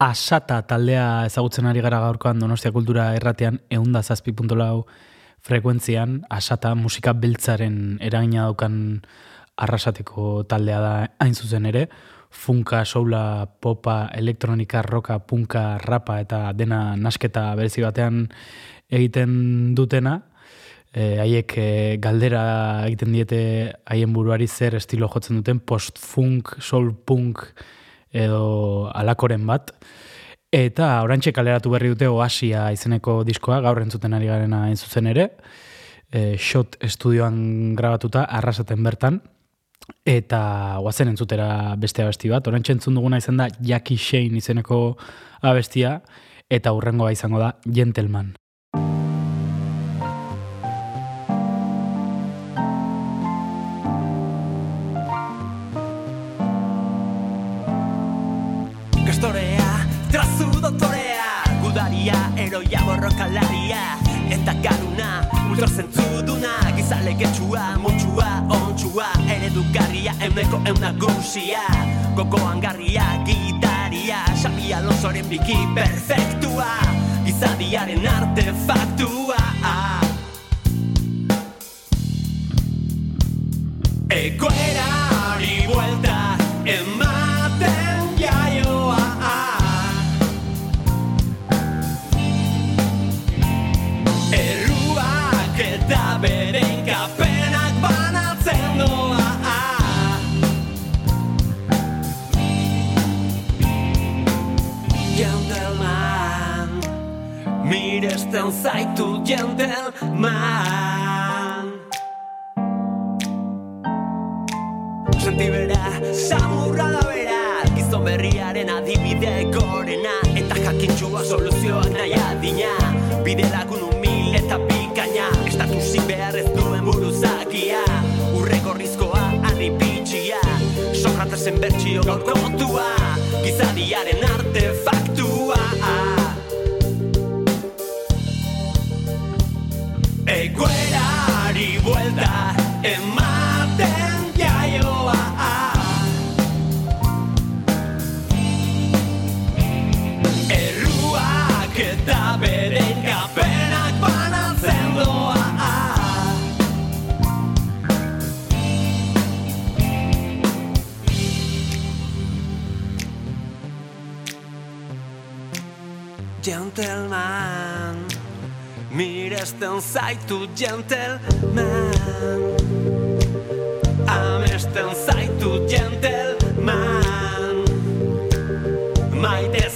Asata taldea ezagutzen ari gara gaurkoan Donostia Kultura erratean eunda zazpi frekuentzian Asata musika beltzaren eragina daukan arrasateko taldea da hain zuzen ere. Funka, soula, popa, elektronika, roka, punka, rapa eta dena nasketa berezi batean egiten dutena. E, haiek e, galdera egiten diete haien buruari zer estilo jotzen duten post-funk, soul-punk edo alakoren bat. Eta orantxe kaleratu berri dute Oasia izeneko diskoa, gaur entzuten ari garena zuzen ere. E, shot estudioan grabatuta, arrasaten bertan. Eta guazen entzutera beste abesti bat. Orantxe entzun duguna izan da Jackie Shane izeneko abestia. Eta hurrengoa izango da Gentleman. Borrokalaria Eta garuna, ultrazentzuduna Gizale getxua, motxua, ontxua Eredugarria, euneko euna guzia. Gogoan garria, gitaria Xabi Alonsoren biki perfektua Gizadiaren artefaktua. Egoerari buelta Ikusten zaitu jende man. Sentibera, samurra da bera. Gizon berriaren adibide gorena. Eta jakintxua soluzioak nahi adina. Bide lagun humil eta pikaina Estatu behar ez duen buruzakia Urre gorrizkoa, ani pitxia Sokratasen bertxio gaurko motua Gizadiaren artefaktua egoerari buelta ematen jaioa. Erruak eta bere ikapenak banatzen doa. Gentleman. Miresten zaitu gentleman. Amesten zaitu gentleman. Maite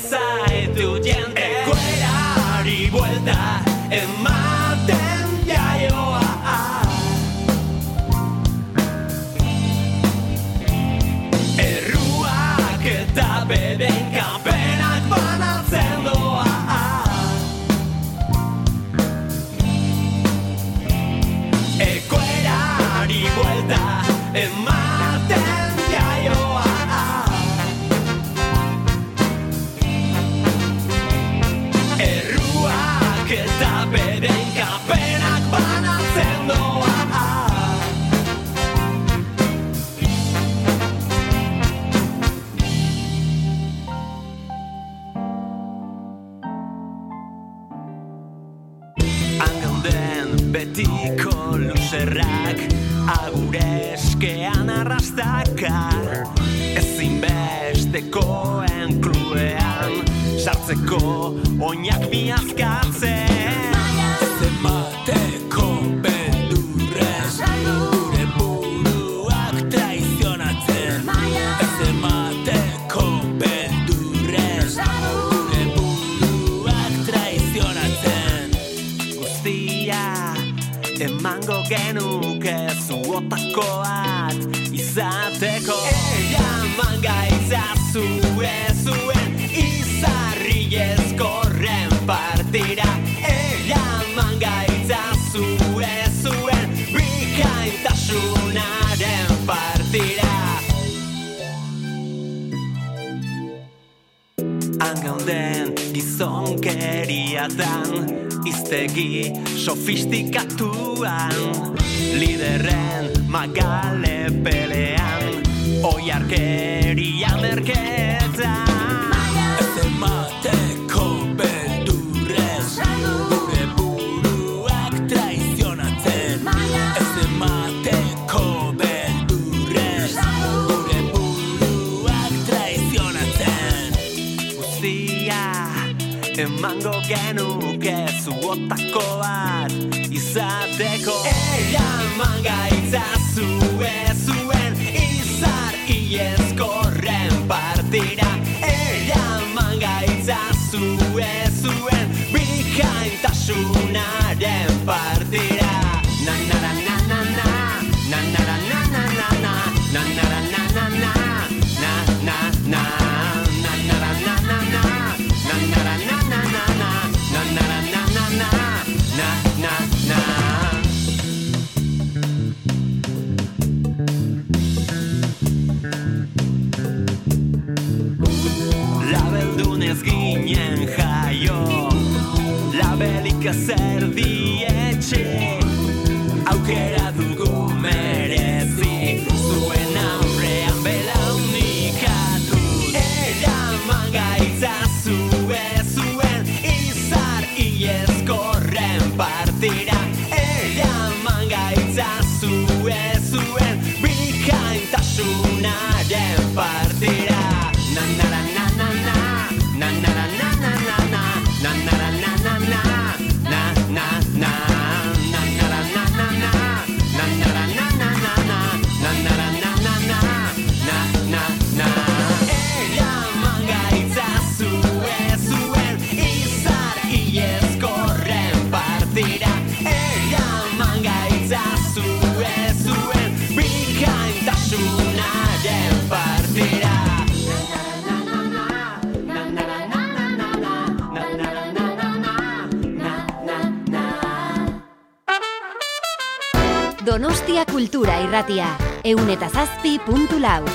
Kultura irratia, eun eta zazpi puntu lau.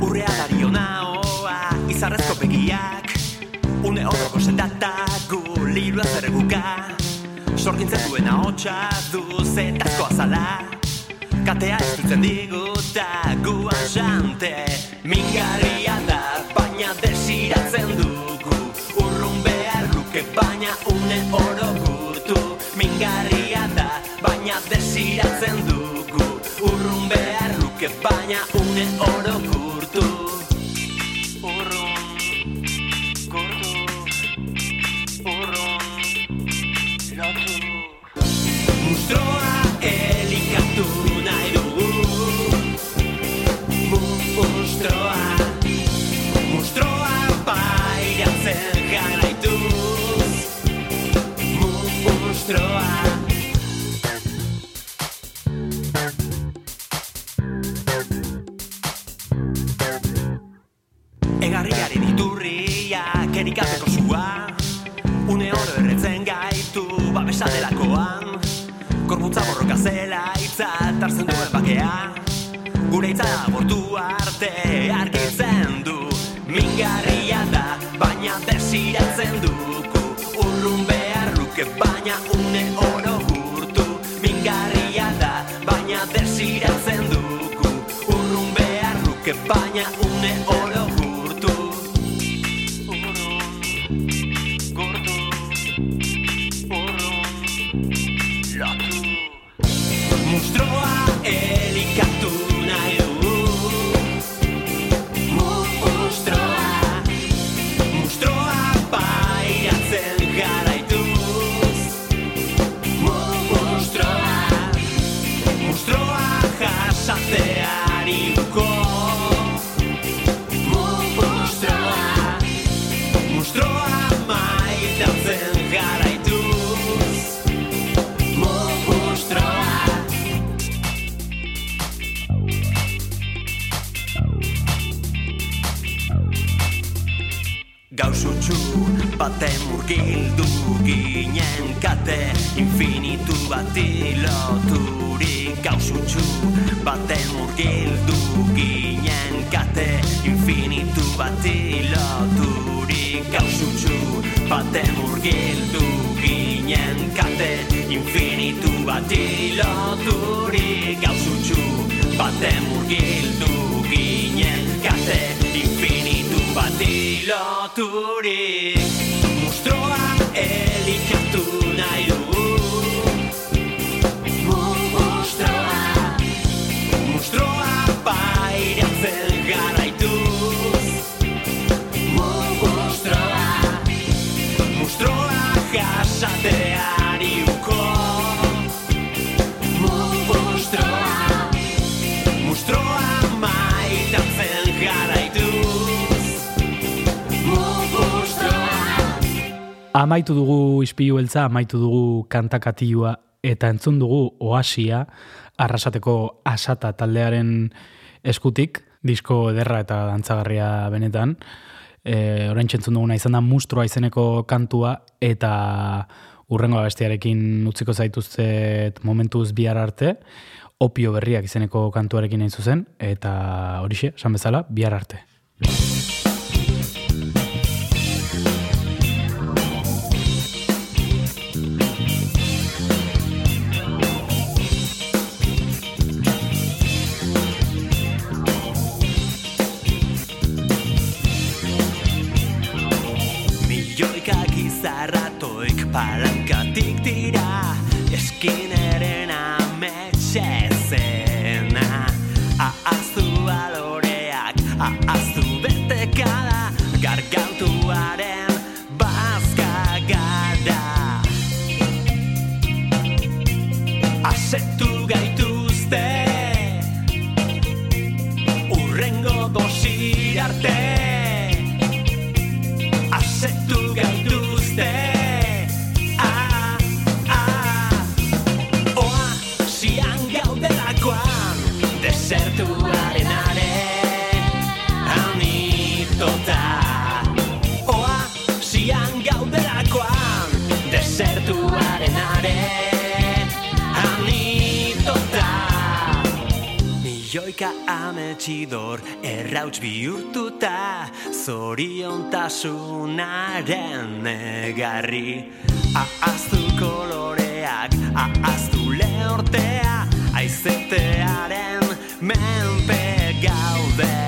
Urrea dariona oa, izarrezko Une horroko sendata gu duena hotxa du azala Katea ez dutzen diguta guan jante. Mingarria da, baina desiratzen dugu. Urrun behar luke, baina une oro gurtu. Mingarria da, baina desiratzen dugu. Urrun behar luke, baina une oro Amaitu dugu ispilu beltza, amaitu dugu kantakatiua eta entzun dugu oasia arrasateko asata taldearen eskutik, disko ederra eta dantzagarria benetan. E, orain entzun duguna izan da mustroa izeneko kantua eta urrengo abestiarekin utziko zaituztet momentuz bihar arte, opio berriak izeneko kantuarekin hain zuzen, eta horixe, esan bezala, bihar arte. palanca tic tirar esquina Milioika ametxidor errauts bihurtuta Zoriontasunaren negarri. Ahaztu koloreak, ahaztu lehortea Aizetearen menpe gaude.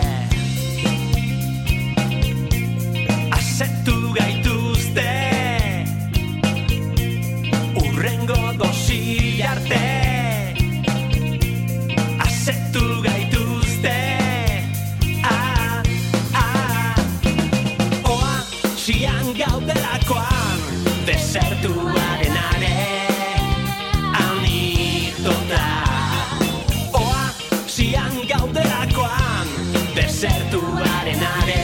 Asetu gaituzte Urrengo dosi arte Desertuaren are Anitota. Oa, sian gaudelakoan Desertuaren are